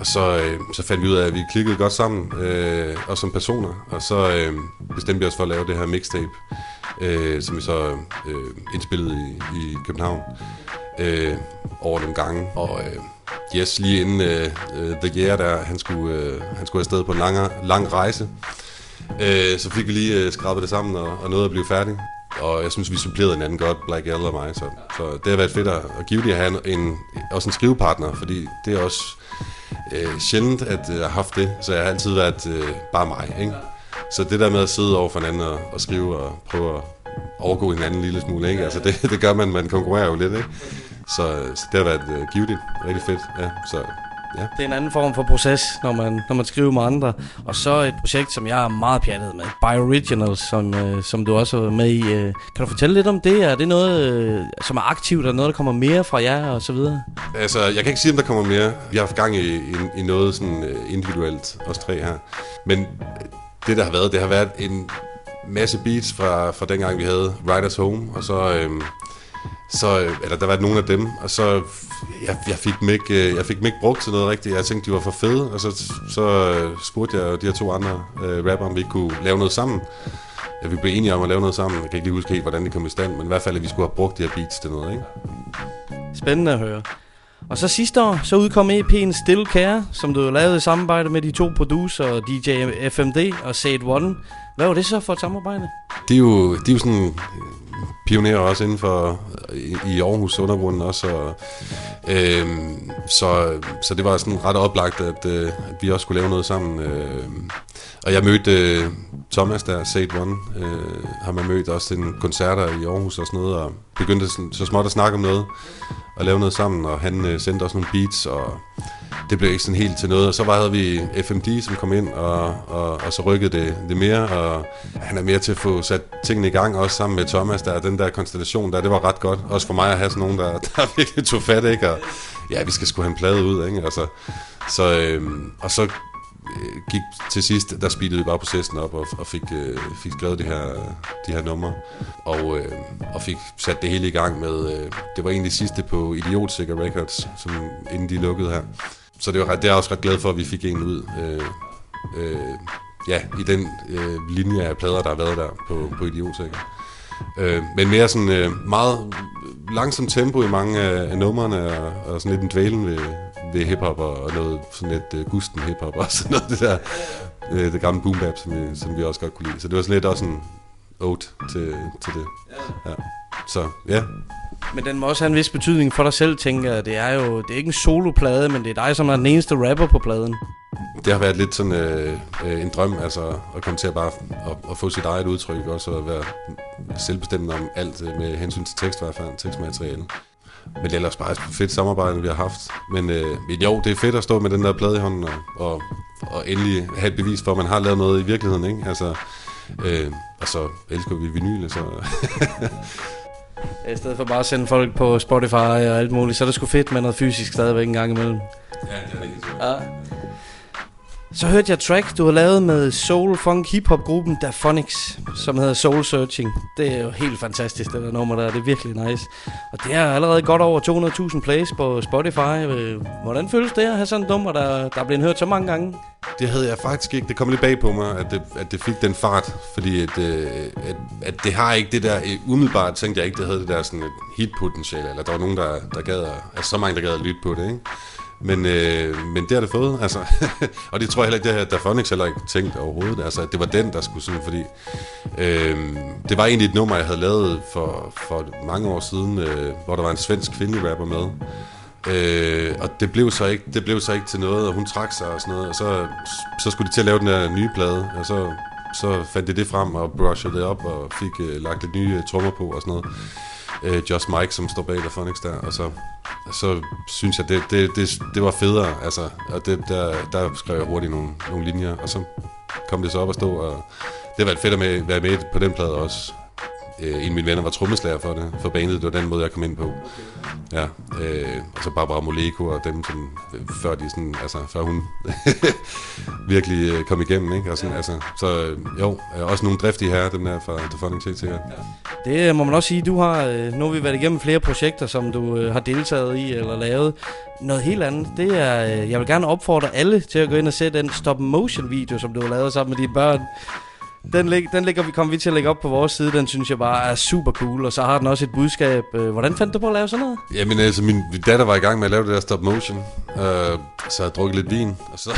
Og så, øh, så fandt vi ud af, at vi klikkede godt sammen, øh, og som personer. Og så øh, bestemte vi os for at lave det her mixtape, øh, som vi så øh, indspillede i, i København øh, over nogle gange. Og øh, yes, lige inden øh, øh, The Year, der, han skulle, øh, han skulle afsted på en lang, lang rejse, øh, så fik vi lige øh, skrabet det sammen og, og nåede at blive færdig. Og jeg synes, vi supplerede hinanden godt, Black L og mig. Så, så det har været fedt at, at give det at have en, også en skrivepartner, fordi det er også øh, sjældent, at øh, jeg har haft det. Så jeg har altid været øh, bare mig, ikke? så det der med at sidde over for hinanden og, og skrive og prøve at overgå hinanden en lille smule, ikke? Altså det, det gør man, man konkurrerer jo lidt, ikke? Så, så det har været uh, givetigt, rigtig fedt, ja, så ja. Det er en anden form for proces, når man, når man skriver med andre. Og så et projekt, som jeg er meget pjattet med. Bioriginals, som, øh, som du også er med i. Øh. Kan du fortælle lidt om det? Er det noget, øh, som er aktivt? Er noget, der kommer mere fra jer og så videre? Altså, jeg kan ikke sige, om der kommer mere. Vi har haft gang i, i, i noget sådan uh, individuelt, os tre her. Men det, der har været, det har været en masse beats fra, fra dengang, vi havde Riders Home, og så... Øhm, så, øh, eller der var nogle af dem, og så jeg, jeg, fik dem ikke, øh, jeg fik dem ikke brugt til noget rigtigt. Jeg tænkte, de var for fede, og så, så øh, spurgte jeg de her to andre uh, rapper, om vi ikke kunne lave noget sammen. Ja, vi blev enige om at lave noget sammen. Jeg kan ikke lige huske helt, hvordan det kom i stand, men i hvert fald, at vi skulle have brugt de her beats til noget, ikke? Spændende at høre. Og så sidste år, så udkom EP'en Still Care, som du lavede i samarbejde med de to producer, DJ FMD og Said One. Hvad var det så for et samarbejde? Det er jo, det er jo sådan pionerer også inden for i, Aarhus undergrunden også. Og, øh, så, så det var sådan ret oplagt, at, øh, at vi også skulle lave noget sammen. Øh, og jeg mødte øh, Thomas der, Sate One, øh, har man mødt også til en koncerter i Aarhus og sådan noget, og begyndte så småt at snakke om noget, og lave noget sammen, og han øh, sendte også nogle beats, og det blev ikke sådan helt til noget. Og så var, havde vi FMD, som kom ind, og, og, og så rykkede det, det mere, og han er mere til at få sat tingene i gang, også sammen med Thomas, der den der konstellation der, det var ret godt. Også for mig at have sådan nogen, der, der virkelig tog fat, ikke? Og ja, vi skal sgu have en plade ud, ikke? Altså, så, øh, og så øhm, Øh, gik til sidst, der speedede vi bare processen op og, og fik, øh, fik skrevet de her, de her numre og, øh, og fik sat det hele i gang med, øh, det var egentlig sidste på Idiotsikker Records, som, inden de lukkede her. Så det, var, det er jeg også ret glad for, at vi fik en ud. Øh, øh, ja, i den øh, linje af plader, der har været der på, på Idiotsikker. Øh, men mere sådan øh, meget langsomt tempo i mange af, af numrene, og, og sådan lidt en dvælen ved, ved hiphop og noget sådan lidt uh, gusten hiphop og sådan noget det der uh, det gamle boom bap, som vi, som vi også godt kunne lide. Så det var sådan lidt også en ode til, til det. Ja. Så ja. Men den må også have en vis betydning for dig selv, tænker jeg. Det er jo det er ikke en soloplade, men det er dig, som er den eneste rapper på pladen. Det har været lidt sådan øh, øh, en drøm, altså at komme til at bare at, at få sit eget udtryk, også at være selvbestemmende om alt med hensyn til tekst, i hvert fald tekstmateriale. Men det er ellers bare et fedt samarbejde, vi har haft. Men, øh, men jo, det er fedt at stå med den der plade i hånden og, og, og endelig have et bevis for, at man har lavet noget i virkeligheden. Ikke? Altså, øh, og så elsker vi vinyl, så... I stedet for bare at sende folk på Spotify og alt muligt, så er det sgu fedt med noget fysisk stadigvæk en gang imellem. Ja, det er rigtigt. Ja. Så hørte jeg track, du har lavet med soul funk hip hop gruppen Daphonics, som hedder Soul Searching. Det er jo helt fantastisk, det der nummer der. Det er virkelig nice. Og det er allerede godt over 200.000 plays på Spotify. Øh, hvordan føles det at have sådan en nummer, der, der er blevet hørt så mange gange? Det havde jeg faktisk ikke. Det kom lidt bag på mig, at det, at det fik den fart. Fordi at, øh, at, at det har ikke det der... Øh, umiddelbart tænkte jeg ikke, det havde det der sådan et hitpotentiale. Eller der var nogen, der, der gad... at- Altså så mange, der gad at lytte på det, ikke? Men, øh, men det har det fået, altså. og det tror jeg heller ikke, det har Daphonics heller ikke tænkt overhovedet. Altså, at det var den, der skulle sådan, fordi... Øh, det var egentlig et nummer, jeg havde lavet for, for mange år siden, øh, hvor der var en svensk kvindelig rapper med. Øh, og det blev, så ikke, det blev så ikke til noget, og hun trak sig og sådan noget, og så, så skulle de til at lave den der nye plade, og så, så fandt de det frem og brushede det op og fik øh, lagt lidt nye øh, trommer på og sådan noget. Øh, Just Mike, som står bag Daphonics der, og så, så synes jeg, det, det, det, det var federe, altså, og det, der, der skrev jeg hurtigt nogle, nogle linjer, og så kom det så op at stå, og det var fedt at med, være med på den plade også. Øh, en af mine venner var trommeslager for det, for bandet. Det var den måde, jeg kom ind på. Ja, øh, og så Barbara Moleko og dem, som, før, de sådan, altså, før hun virkelig øh, kom igennem. Ikke? Og sådan, altså, så øh, jo, øh, også nogle driftige herrer, dem der fra The Funny TT. Ja. Det må man også sige, du har, øh, nu har vi været igennem flere projekter, som du øh, har deltaget i eller lavet. Noget helt andet, det er, øh, jeg vil gerne opfordre alle til at gå ind og se den stop motion video, som du har lavet sammen med dine børn. Den, lig, den ligger vi, kommer vi til at lægge op på vores side, den synes jeg bare er super cool, og så har den også et budskab. Øh, hvordan fandt du på at lave sådan noget? Jamen altså, min min datter var i gang med at lave det der stop motion, øh, så jeg drukket lidt vin, og så...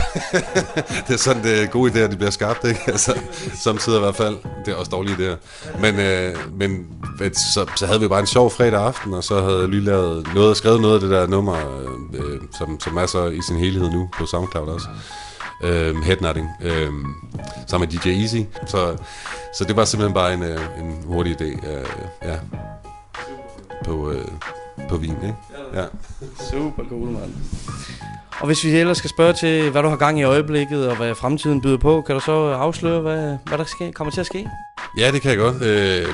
det er sådan, det er gode idéer, de bliver skabt, ikke? Altså, samtidig i hvert fald. Det er også dårlige idéer. Men, øh, men ved- så, så havde vi bare en sjov fredag aften, og så havde jeg lige lavet noget, skrevet noget af det der nummer, øh, øh som, som er så i sin helhed nu på SoundCloud også øh, Headnutting, øh, sammen med DJ Easy. Så, så det var simpelthen bare en, øh, en hurtig idé øh, ja, på, øh, på vin, ikke? Ja. Super cool, mand. Og hvis vi ellers skal spørge til, hvad du har gang i øjeblikket, og hvad fremtiden byder på, kan du så afsløre, hvad, hvad der sker, kommer til at ske? Ja, det kan jeg godt. Øh,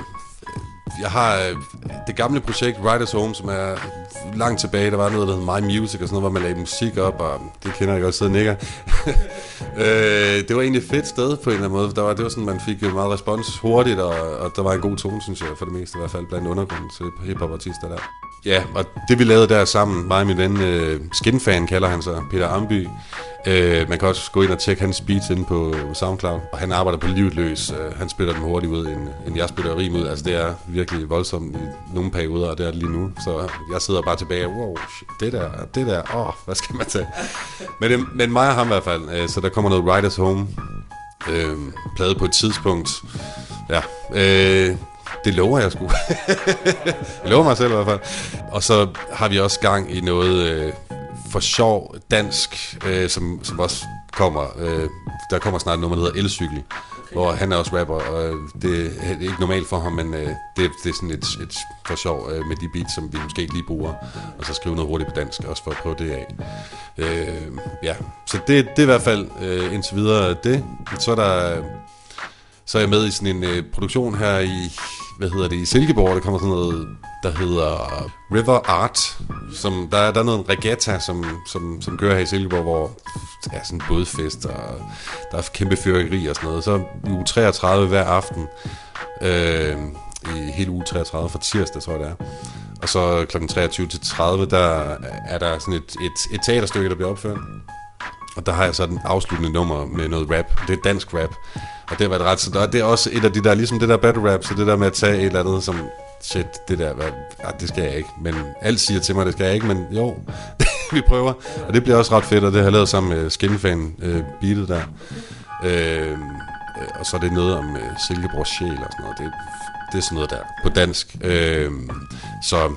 jeg har øh, det gamle projekt Writers Home, som er langt tilbage. Der var noget, der hed My Music og sådan noget, hvor man lagde musik op, og det kender jeg godt, sidder nikker. øh, det var egentlig et fedt sted på en eller anden måde. Der var, det var sådan, man fik meget respons hurtigt, og, og der var en god tone, synes jeg, for det meste i hvert fald, blandt undergrunden til hiphop-artister der. Ja, og det vi lavede der sammen, mig og min ven, øh, Skinfan kalder han sig, Peter Amby. Øh, man kan også gå ind og tjekke hans beats inde på SoundCloud, og han arbejder på livet løs. Øh, han spiller dem hurtigt ud, end, end jeg spiller rim ud. Altså det er virkelig voldsomt i nogle perioder, og det er det lige nu. Så jeg sidder bare tilbage, wow, shit, det der, det der, åh, oh, hvad skal man tage? Men, øh, men mig og ham i hvert fald, øh, så der kommer noget Riders Home øh, plade på et tidspunkt. Ja, øh, det lover jeg sgu. jeg lover mig selv i hvert fald. Og så har vi også gang i noget øh, for sjov dansk, øh, som, som også kommer. Øh, der kommer snart noget, der hedder Elcykel. Okay. Hvor han er også rapper, og det er ikke normalt for ham, men øh, det, det er sådan et, et for sjov øh, med de beats, som vi måske ikke lige bruger. Og så skrive noget hurtigt på dansk, også for at prøve det af. Øh, ja, så det, det er i hvert fald øh, indtil videre det. Så er der... Så er jeg med i sådan en øh, produktion her i hvad hedder det, i Silkeborg, der kommer sådan noget, der hedder River Art, som, der, der er noget regatta, som, som, som kører her i Silkeborg, hvor der er sådan en bådfest, og der er kæmpe fyrkeri og sådan noget. Så uge 33 hver aften, øh, i hele uge 33 fra tirsdag, tror jeg det er. Og så kl. 23 til 30, der er der sådan et, et, et teaterstykke, der bliver opført. Og der har jeg så den afsluttende nummer med noget rap. Det er dansk rap. Og det har været ret, så der, det er også et af de der, ligesom det der battle rap, så det der med at tage et eller andet som, shit, det der, hvad, ja, det skal jeg ikke. Men alt siger til mig, det skal jeg ikke, men jo, vi prøver. Og det bliver også ret fedt, og det har jeg lavet sammen med Skinfan øh, beatet der. Øhm, øh, og så er det noget om øh, Silkeborgs sjæl og sådan noget. Det, det er sådan noget der på dansk. Øh, så,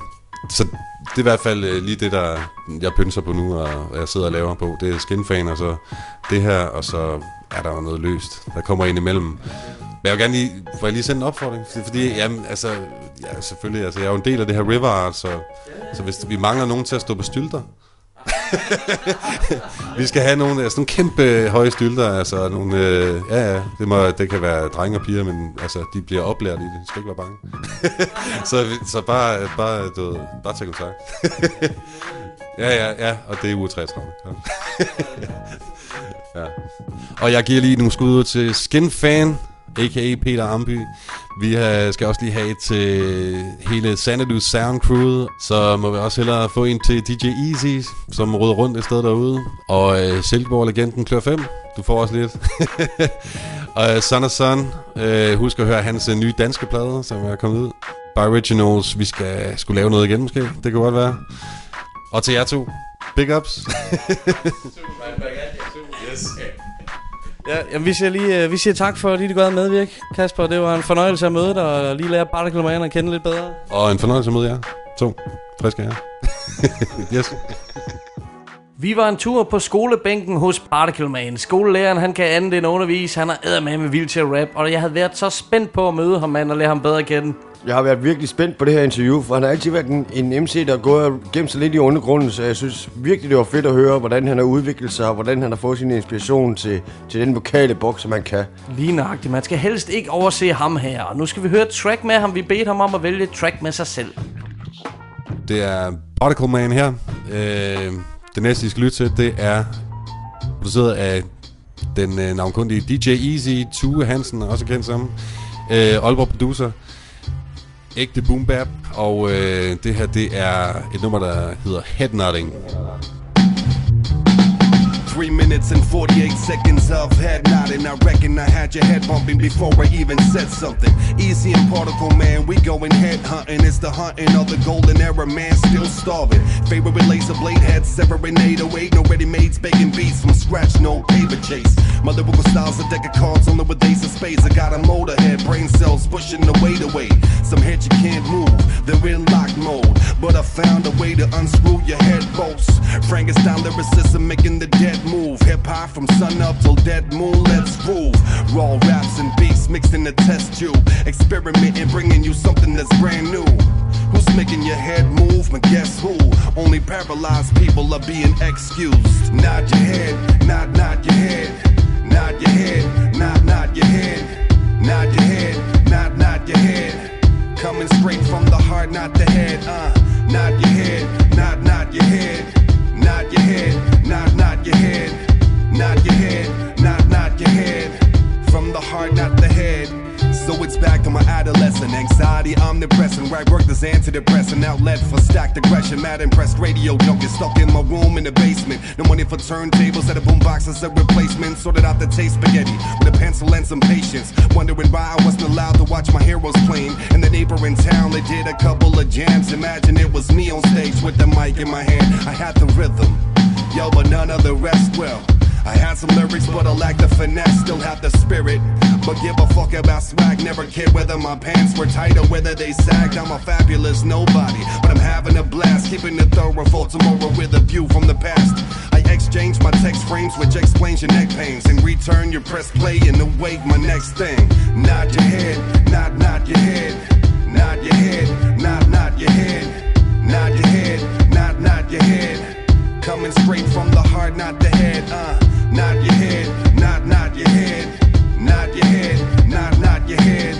så det er i hvert fald øh, lige det, der jeg pynser på nu, og jeg sidder og laver på. Det er Skinfan, og så det her, og så er der noget løst. Der kommer ind imellem. Men jeg vil gerne lige, får jeg lige sende en opfordring? Fordi, jamen, altså, ja, selvfølgelig, altså, jeg er jo en del af det her river art, så, så hvis vi mangler nogen til at stå på stylter, vi skal have nogle, altså, nogle kæmpe øh, høje stylter, altså nogle, øh, ja, ja, det, må, det kan være drenge og piger, men altså, de bliver oplært i det, de skal ikke være bange. så, så bare, bare, du bare tag kontakt. ja, ja, ja, og det er uge 33 ja. Og jeg giver lige nogle skud ud til Skinfan, a.k.a. Peter Amby. Vi øh, skal også lige have et til hele Xanadu Sound Crew. Så må vi også hellere få en til DJ Easy, som råder rundt et sted derude. Og øh, Silkeborg-legenden Klør 5. Du får også lidt. og øh, uh, Son of Son. Uh, husk at høre hans nye danske plade, som er kommet ud. By Originals. Vi skal skulle lave noget igen måske. Det kan godt være. Og til jer to. Big ups. yes. Ja, jamen, vi siger lige uh, vi siger tak for, at I gør medvirk, Kasper. Det var en fornøjelse at møde dig og lige lære Man at kende lidt bedre. Og en fornøjelse at møde jer. To. Friske jer. yes. Vi var en tur på skolebænken hos Particle Man. Skolelæreren, han kan andet end undervise. Han er med med vild til at rap, og jeg havde været så spændt på at møde ham, man, og lære ham bedre at kende. Jeg har været virkelig spændt på det her interview, for han har altid været en, en MC, der er gået og gemt sig lidt i undergrunden, så jeg synes virkelig, det var fedt at høre, hvordan han har udviklet sig, og hvordan han har fået sin inspiration til, til den vokale boks, som han kan. Lige nøjagtigt. Man skal helst ikke overse ham her. Og nu skal vi høre et track med ham. Vi bedte ham om at vælge et track med sig selv. Det er Particle Man her. Øh, det næste, I skal lytte til, det er produceret af den øh, navnkundige DJ Easy, Tue Hansen, også kendt som øh, Aalborg producer. Ægte boom bap, og øh, det her, det er et nummer, der hedder Headnutting. Three minutes and 48 seconds of head nodding. I reckon I had your head bumping before I even said something. Easy and particle, man, we going head hunting. It's the hunting of the golden era, man, still starving. Favorite with laser blade head, severing 808. No ready mades, baking beats from scratch, no paper chase. My lyrical style's a deck of cards only with ace of spades. I got a motorhead, brain cells pushing the weight away. Some heads you can't move, they're in lock mode. But I found a way to unscrew your head bolts. Frankenstein lyricism making the dead move. Hip hop from sun up till dead moon, let's groove. Raw raps and beats mixed in the test tube. Experimenting, bringing you something that's brand new. Who's making your head move? But guess who? Only paralyzed people are being excused. Nod your head, nod, nod your head. Nod your head, nod, nod your head. Nod your head, nod, nod your head. Coming straight from the heart, not the head. Uh, nod your head, nod, nod your head. Nod your head, nod, nod your head. Nod your head, nod, nod your head. From the heart, not the head. Back to my adolescent anxiety, omnipresent. Right work this antidepressant outlet for stacked aggression. Mad impressed radio junkie stuck in my room in the basement. No money for turntables, at a boombox as a replacement. Sorted out the taste spaghetti with a pencil and some patience. Wondering why I wasn't allowed to watch my heroes playing. In the neighboring town, they did a couple of jams. Imagine it was me on stage with the mic in my hand. I had the rhythm, yo, but none of the rest well. I had some lyrics, but I lack the finesse, still have the spirit. But give a fuck about swag, never cared whether my pants were tight or whether they sagged. I'm a fabulous nobody, but I'm having a blast, keeping it thorough for tomorrow with a view from the past. I exchange my text frames, which explains your neck pains. In return, you press play and await my next thing. Nod your head, nod, nod your head. Nod your head, nod, nod your head. Nod your head, nod, nod your head. Coming straight from the heart, not the head. Uh, nod your head, nod, nod your head. Nod your head, nod, nod your head.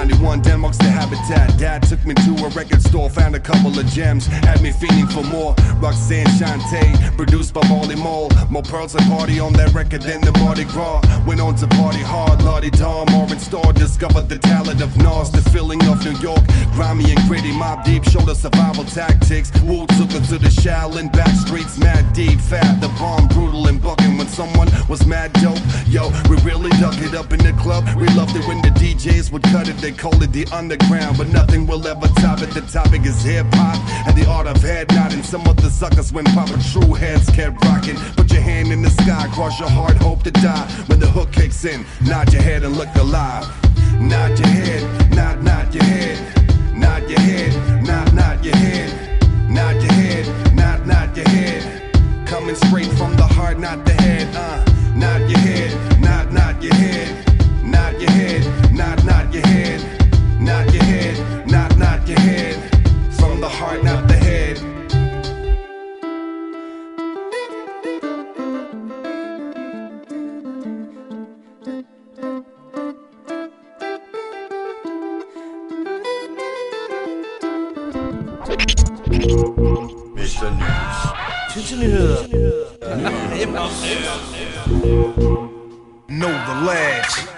91 Denmark's the habitat. Dad took me to a record store, found a couple of gems, had me feeling for more. Roxanne Shante, produced by Molly Mole. More pearls and party on that record than the Mardi Gras. Went on to party hard, Lottie Dom, Orange Star, discovered the talent of Nas, the feeling of New York. Grimy and gritty, mob deep, showed us survival tactics. Wu took her to the Shaolin back streets, mad deep, fat, the bomb, brutal and bucking when someone was mad dope. Yo, we really dug it up in the club. We loved it when the DJs would cut it. They call it the underground, but nothing will ever top it. The topic is hip hop and the art of head nodding. Some of the suckers when popping true heads kept rocking. Put your hand in the sky, cross your heart, hope to die. When the hook kicks in, nod your head and look alive. Nod your head, nod, nod your head. Nod your head, nod, nod your head. Nod your head, nod, nod your head. Coming straight from the heart, not the head. Uh, nod your head, nod, nod your head. News. Tidsnyheder. Know the lads.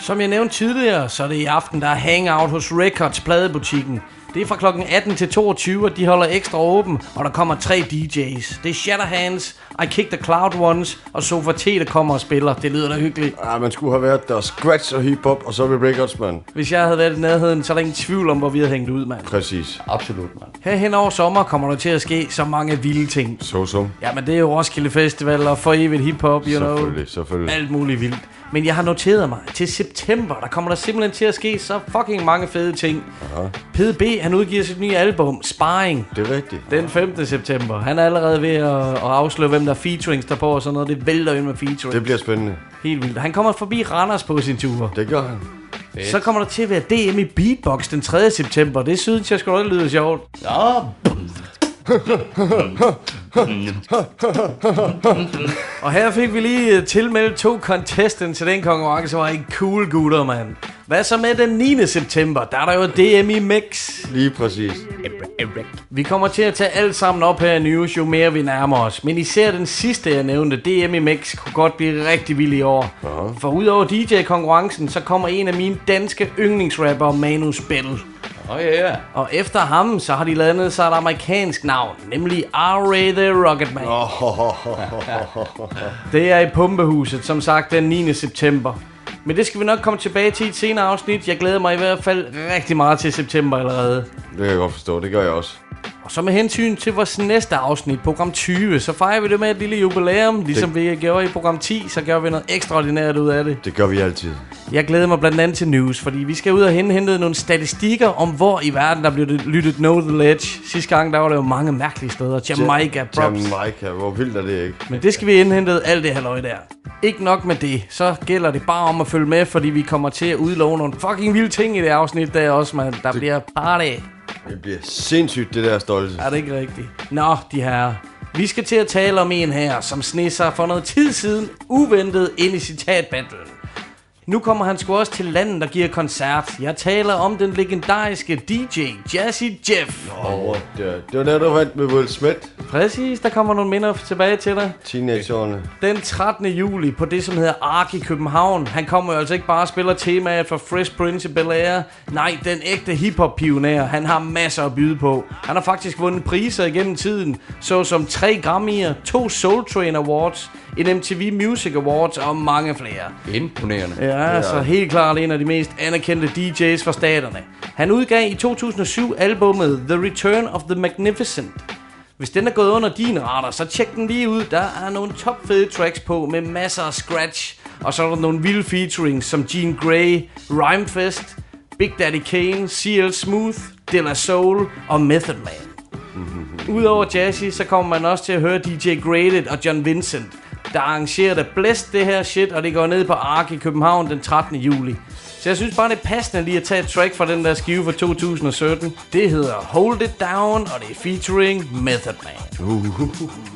Som jeg nævnte tidligere, så er det i aften, der er hangout hos Records pladebutikken. Det er fra klokken 18 til 22, og de holder ekstra åben, og der kommer tre DJ's. Det er Shatterhands, I Kick the Cloud Ones og Sofa T, der kommer og spiller. Det lyder da hyggeligt. Ah, man skulle have været der. Scratch og hip-hop, og så ved Records, mand. Hvis jeg havde været i nærheden, så er der ingen tvivl om, hvor vi havde hængt ud, mand. Præcis. Absolut, mand. Her hen over sommer kommer der til at ske så mange vilde ting. Så så. Ja, men det er jo Roskilde Festival og for evigt hiphop, you know. Selvfølgelig, selvfølgelig. Alt muligt vildt. Men jeg har noteret mig, til september, der kommer der simpelthen til at ske så fucking mange fede ting. Aha. PDB, han udgiver sit nye album, Sparring. Det er rigtigt. Den 5. september. Han er allerede ved at, at afsløre, hvem der er featurings der på og sådan noget. Det vælter ind med featurings. Det bliver spændende. Helt vildt. Han kommer forbi Randers på sin tur. Det gør han. Så kommer der til at være DM i Beatbox den 3. september. Det synes jeg sgu da lyder sjovt. Ja. Og her fik vi lige øh, tilmeldt to contestants til den konkurrence, var ikke cool gutter, mand. Hvad så med den 9. september? Der er der jo DM i Mix. Lige præcis. Vi kommer til at tage alt sammen op her i News, jo mere vi nærmer os. Men især den sidste, jeg nævnte, DM i Mix, kunne godt blive rigtig vild i år. Aha. For udover DJ-konkurrencen, så kommer en af mine danske yndlingsrapper, Manu Spell. Oh, ja, ja. Og efter ham, så har de landet sig et amerikansk navn, nemlig R-Ray the Rocketman. Det er i Pumpehuset, som sagt den 9. september. Men det skal vi nok komme tilbage til i et senere afsnit. Jeg glæder mig i hvert fald rigtig meget til september allerede. Det kan jeg godt forstå. Det gør jeg også. Og så med hensyn til vores næste afsnit, program 20, så fejrer vi det med et lille jubilæum. Ligesom det... vi gjorde i program 10, så gør vi noget ekstraordinært ud af det. Det gør vi altid. Jeg glæder mig blandt andet til news, fordi vi skal ud og hente nogle statistikker om, hvor i verden der blev lyttet Know The Ledge. Sidste gang, der var der jo mange mærkelige steder. Jamaica, props. Jamaica, hvor vildt er det ikke? Men det skal vi indhente alt det halløj der. Ikke nok med det, så gælder det bare om at følge med, fordi vi kommer til at udlove nogle fucking vilde ting i det afsnit der også, man. Der det... bliver party. Det bliver sindssygt, det der stolte. Er det ikke rigtigt? Nå, de her. Vi skal til at tale om en her, som snisser for noget tid siden uventet ind i citatbattlen. Nu kommer han sgu også til landet og giver koncert. Jeg taler om den legendariske DJ Jazzy Jeff. Oh, det, var der, du vandt med Will Smith. Præcis, der kommer nogle minder tilbage til dig. Teenageårene. Den 13. juli på det, som hedder Ark i København. Han kommer jo altså ikke bare og spiller temaet for Fresh Prince of Bel-Air. Nej, den ægte hiphop-pioner. Han har masser at byde på. Han har faktisk vundet priser igennem tiden, såsom 3 Grammy'er, 2 Soul Train Awards, en MTV Music Awards og mange flere. Imponerende. Ja, ja, så helt klart en af de mest anerkendte DJ's fra staterne. Han udgav i 2007 albummet The Return of the Magnificent. Hvis den er gået under din radar, så tjek den lige ud. Der er nogle top fede tracks på med masser af scratch. Og så er der nogle vilde featurings som Gene Grey, Rhymefest, Big Daddy Kane, CL Smooth, De La Soul og Method Man. Udover Jazzy, så kommer man også til at høre DJ Graded og John Vincent – der arrangerer det blæst det her shit, og det går ned på Ark i København den 13. juli. Så jeg synes bare, det er passende lige at tage et track fra den der skive fra 2017. Det hedder Hold It Down, og det er featuring Method Man. Uh.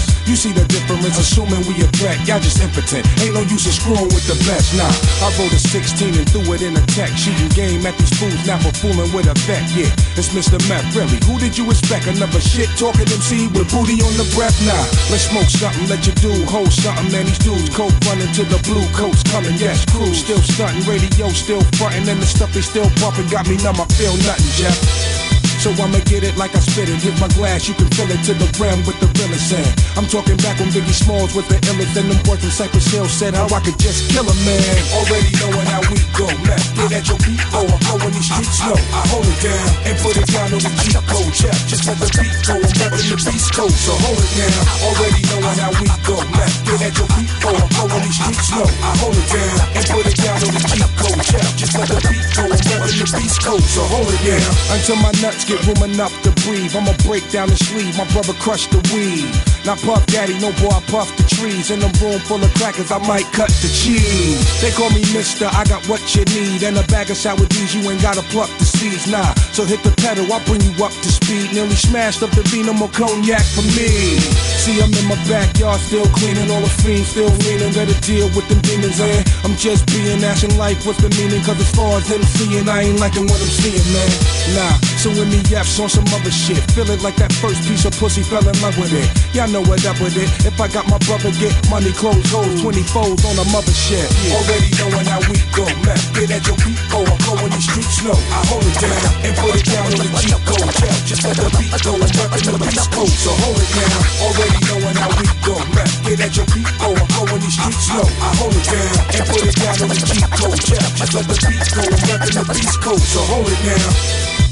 You see the difference, assuming we a threat. Y'all just impotent. Ain't no use in screwing with the best. Nah, I wrote a 16 and threw it in a tech. Shooting game at these fools, now for fooling with a vet. Yeah, it's Mr. Meth, really. Who did you expect? Another shit talking MC with booty on the breath? Nah, let's smoke something, let you do hold something. Man, these dudes coke running to the blue coats coming. Yes, crew still stunting, radio still fronting, and the stuff they still pumping got me numb. I feel nothing, Jeff. So I'ma get it like I spit it. Hit my glass, you can fill it to the rim with the realest sand. I'm talking back when Biggie Smalls was the illest. And them boys from Cypress Hill said how I could just kill a man. Already knowing how we go. Left, get at your beat, oh, I'm going these streets slow. I hold it down and put it down on the G code. Check, just let the beat go. I'm repping the beast code, so hold it down. Already knowing how we go. Left, get at your beat, oh, I'm going these streets slow. I hold it down and put it down on the G code. Check, just let the beat go. I'm repping the beast code, so hold it down until my nuts get room enough to breathe. I'ma break down the sleeve, my brother crushed the weed. Not Puff Daddy, no boy, I puff the trees. In a room full of crackers, I might cut the cheese. They call me Mister, I got what you need. And a bag of sour D's, you ain't gotta pluck the seeds, nah. So hit the pedal, I'll bring you up to speed. Nearly smashed up the vino, more cognac for me. See, I'm in my backyard, still cleaning all the fiends, still leaning, ready to deal with them demons. And I'm just being asking life, what's the meaning? Cause as far as them seeing, I ain't liking what I'm seeing, man. Nah, so when me yaps on some other shit, feel it like that first piece of pussy, fell in love with it. Y'all know what up with it. If I got my brother get money, clothes, hoes, 20 foes on a mother shit. Yeah. Already knowing how we go. Left, get at your beat, oh, I'm going these streets slow. I hold it down and put it down on the G code. Yeah, just let the beat go and reppin' the beast code. So hold it down. Already knowing how we go. Left, get at your beat, oh, I'm going these streets slow. I hold it down and put it down on the G code. Yeah, just let the beat go reppin' the beast code. So hold it down.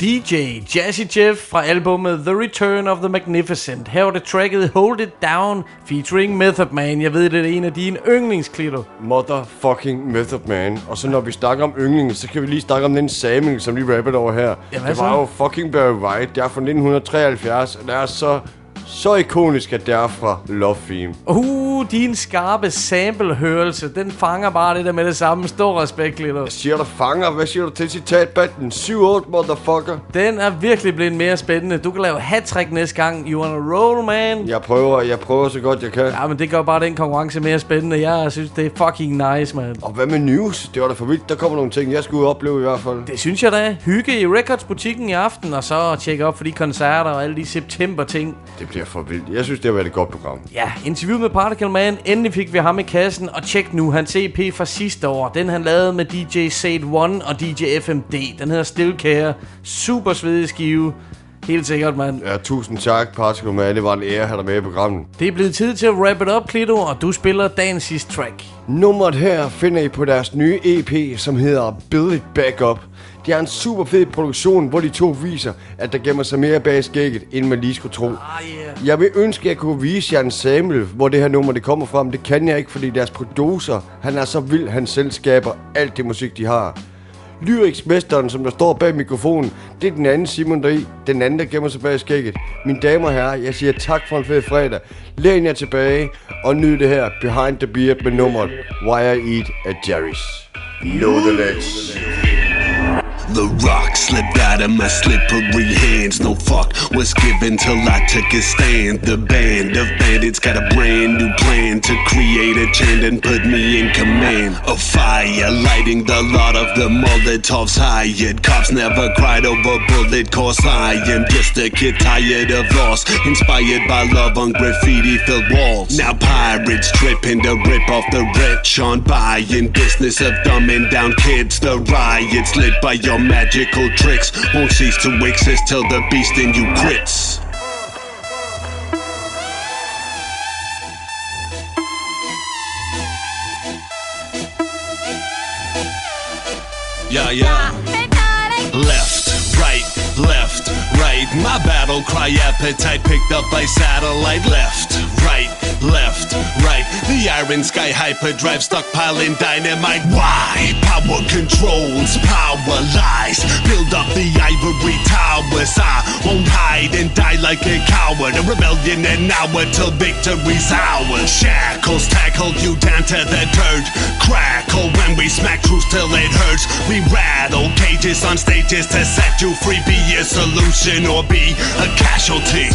DJ Jazzy Jeff fra albumet The Return of the Magnificent. Her var det tracket Hold It Down featuring Method Man. Jeg ved, det er en af dine yndlingsklitter. Motherfucking Method Man. Og så når vi snakker om yndlingen, så kan vi lige snakke om den samling, som lige rappede over her. Ja, det så? var jo fucking Barry White. Det er fra 1973, og det er så, så ikonisk, at det er fra Love Theme. Uh, din skarpe samplehørelse, den fanger bare det der med det samme. Stor respekt, Klitter. Jeg siger du fanger. Hvad siger du til citatbatten? 7-8, motherfucker. Den er virkelig blevet mere spændende. Du kan lave hat næste gang. You wanna roll, man? Jeg prøver, jeg prøver så godt jeg kan. Ja, men det gør bare den konkurrence mere spændende. Jeg synes, det er fucking nice, man. Og hvad med news? Det var da for vildt. Der kommer nogle ting, jeg skulle opleve i hvert fald. Det synes jeg da. Hygge i Records-butikken i aften, og så tjekke op for de koncerter og alle de september-ting. Det bliver for vildt. Jeg synes, det har været et godt program. Ja, interview med Particle Man. Endelig fik vi ham i kassen. Og tjek nu hans EP fra sidste år. Den han lavede med DJ Sade One og DJ FMD. Den hedder Still Care. Super svedig skive. Helt sikkert, mand. Ja, tusind tak, Particle Man. Det var en ære at have dig med i programmet. Det er blevet tid til at wrap it up, Klito, og du spiller dagens sidste track. Nummeret her finder I på deres nye EP, som hedder Build It Back Up. Det er en super fed produktion, hvor de to viser, at der gemmer sig mere bag skægget, end man lige skulle tro. Ah, yeah. Jeg vil ønske, at jeg kunne vise jer en sample, hvor det her nummer det kommer fra, men det kan jeg ikke, fordi deres producer, han er så vild, han selv skaber alt det musik, de har. Lyriksmesteren, som der står bag mikrofonen, det er den anden Simon deri, den anden, der gemmer sig bag skægget. Mine damer og herrer, jeg siger tak for en fed fredag. Læn jer tilbage og nyd det her Behind the Beard med nummeret Why I Eat at Jerry's. Know the legs. The rock slipped out of my slippery hands. No fuck was given till I took a stand. The band of bandits got a brand new plan to create a chant and put me in command. Of fire, lighting the lot of the Molotovs hired. Cops never cried over bullet cause I am just a kid tired of loss. Inspired by love on graffiti filled walls. Now pirates tripping to rip off the rich on buying business of dumbing down kids. The riots lit by your magical tricks won't cease to exist till the beast in you quits. Yeah, yeah. Right. My battle cry appetite picked up by satellite. Left, right, left, right. The iron sky hyperdrive stockpiling dynamite. Why? Power controls, power lies. Build up the ivory towers. I won't hide and die like a coward. A rebellion an hour till victory's ours. Shackles tackle you down to the dirt. Crackle when we smack truth till it hurts. We rattle cages on stages to set you free. Be a solution or be a casualty.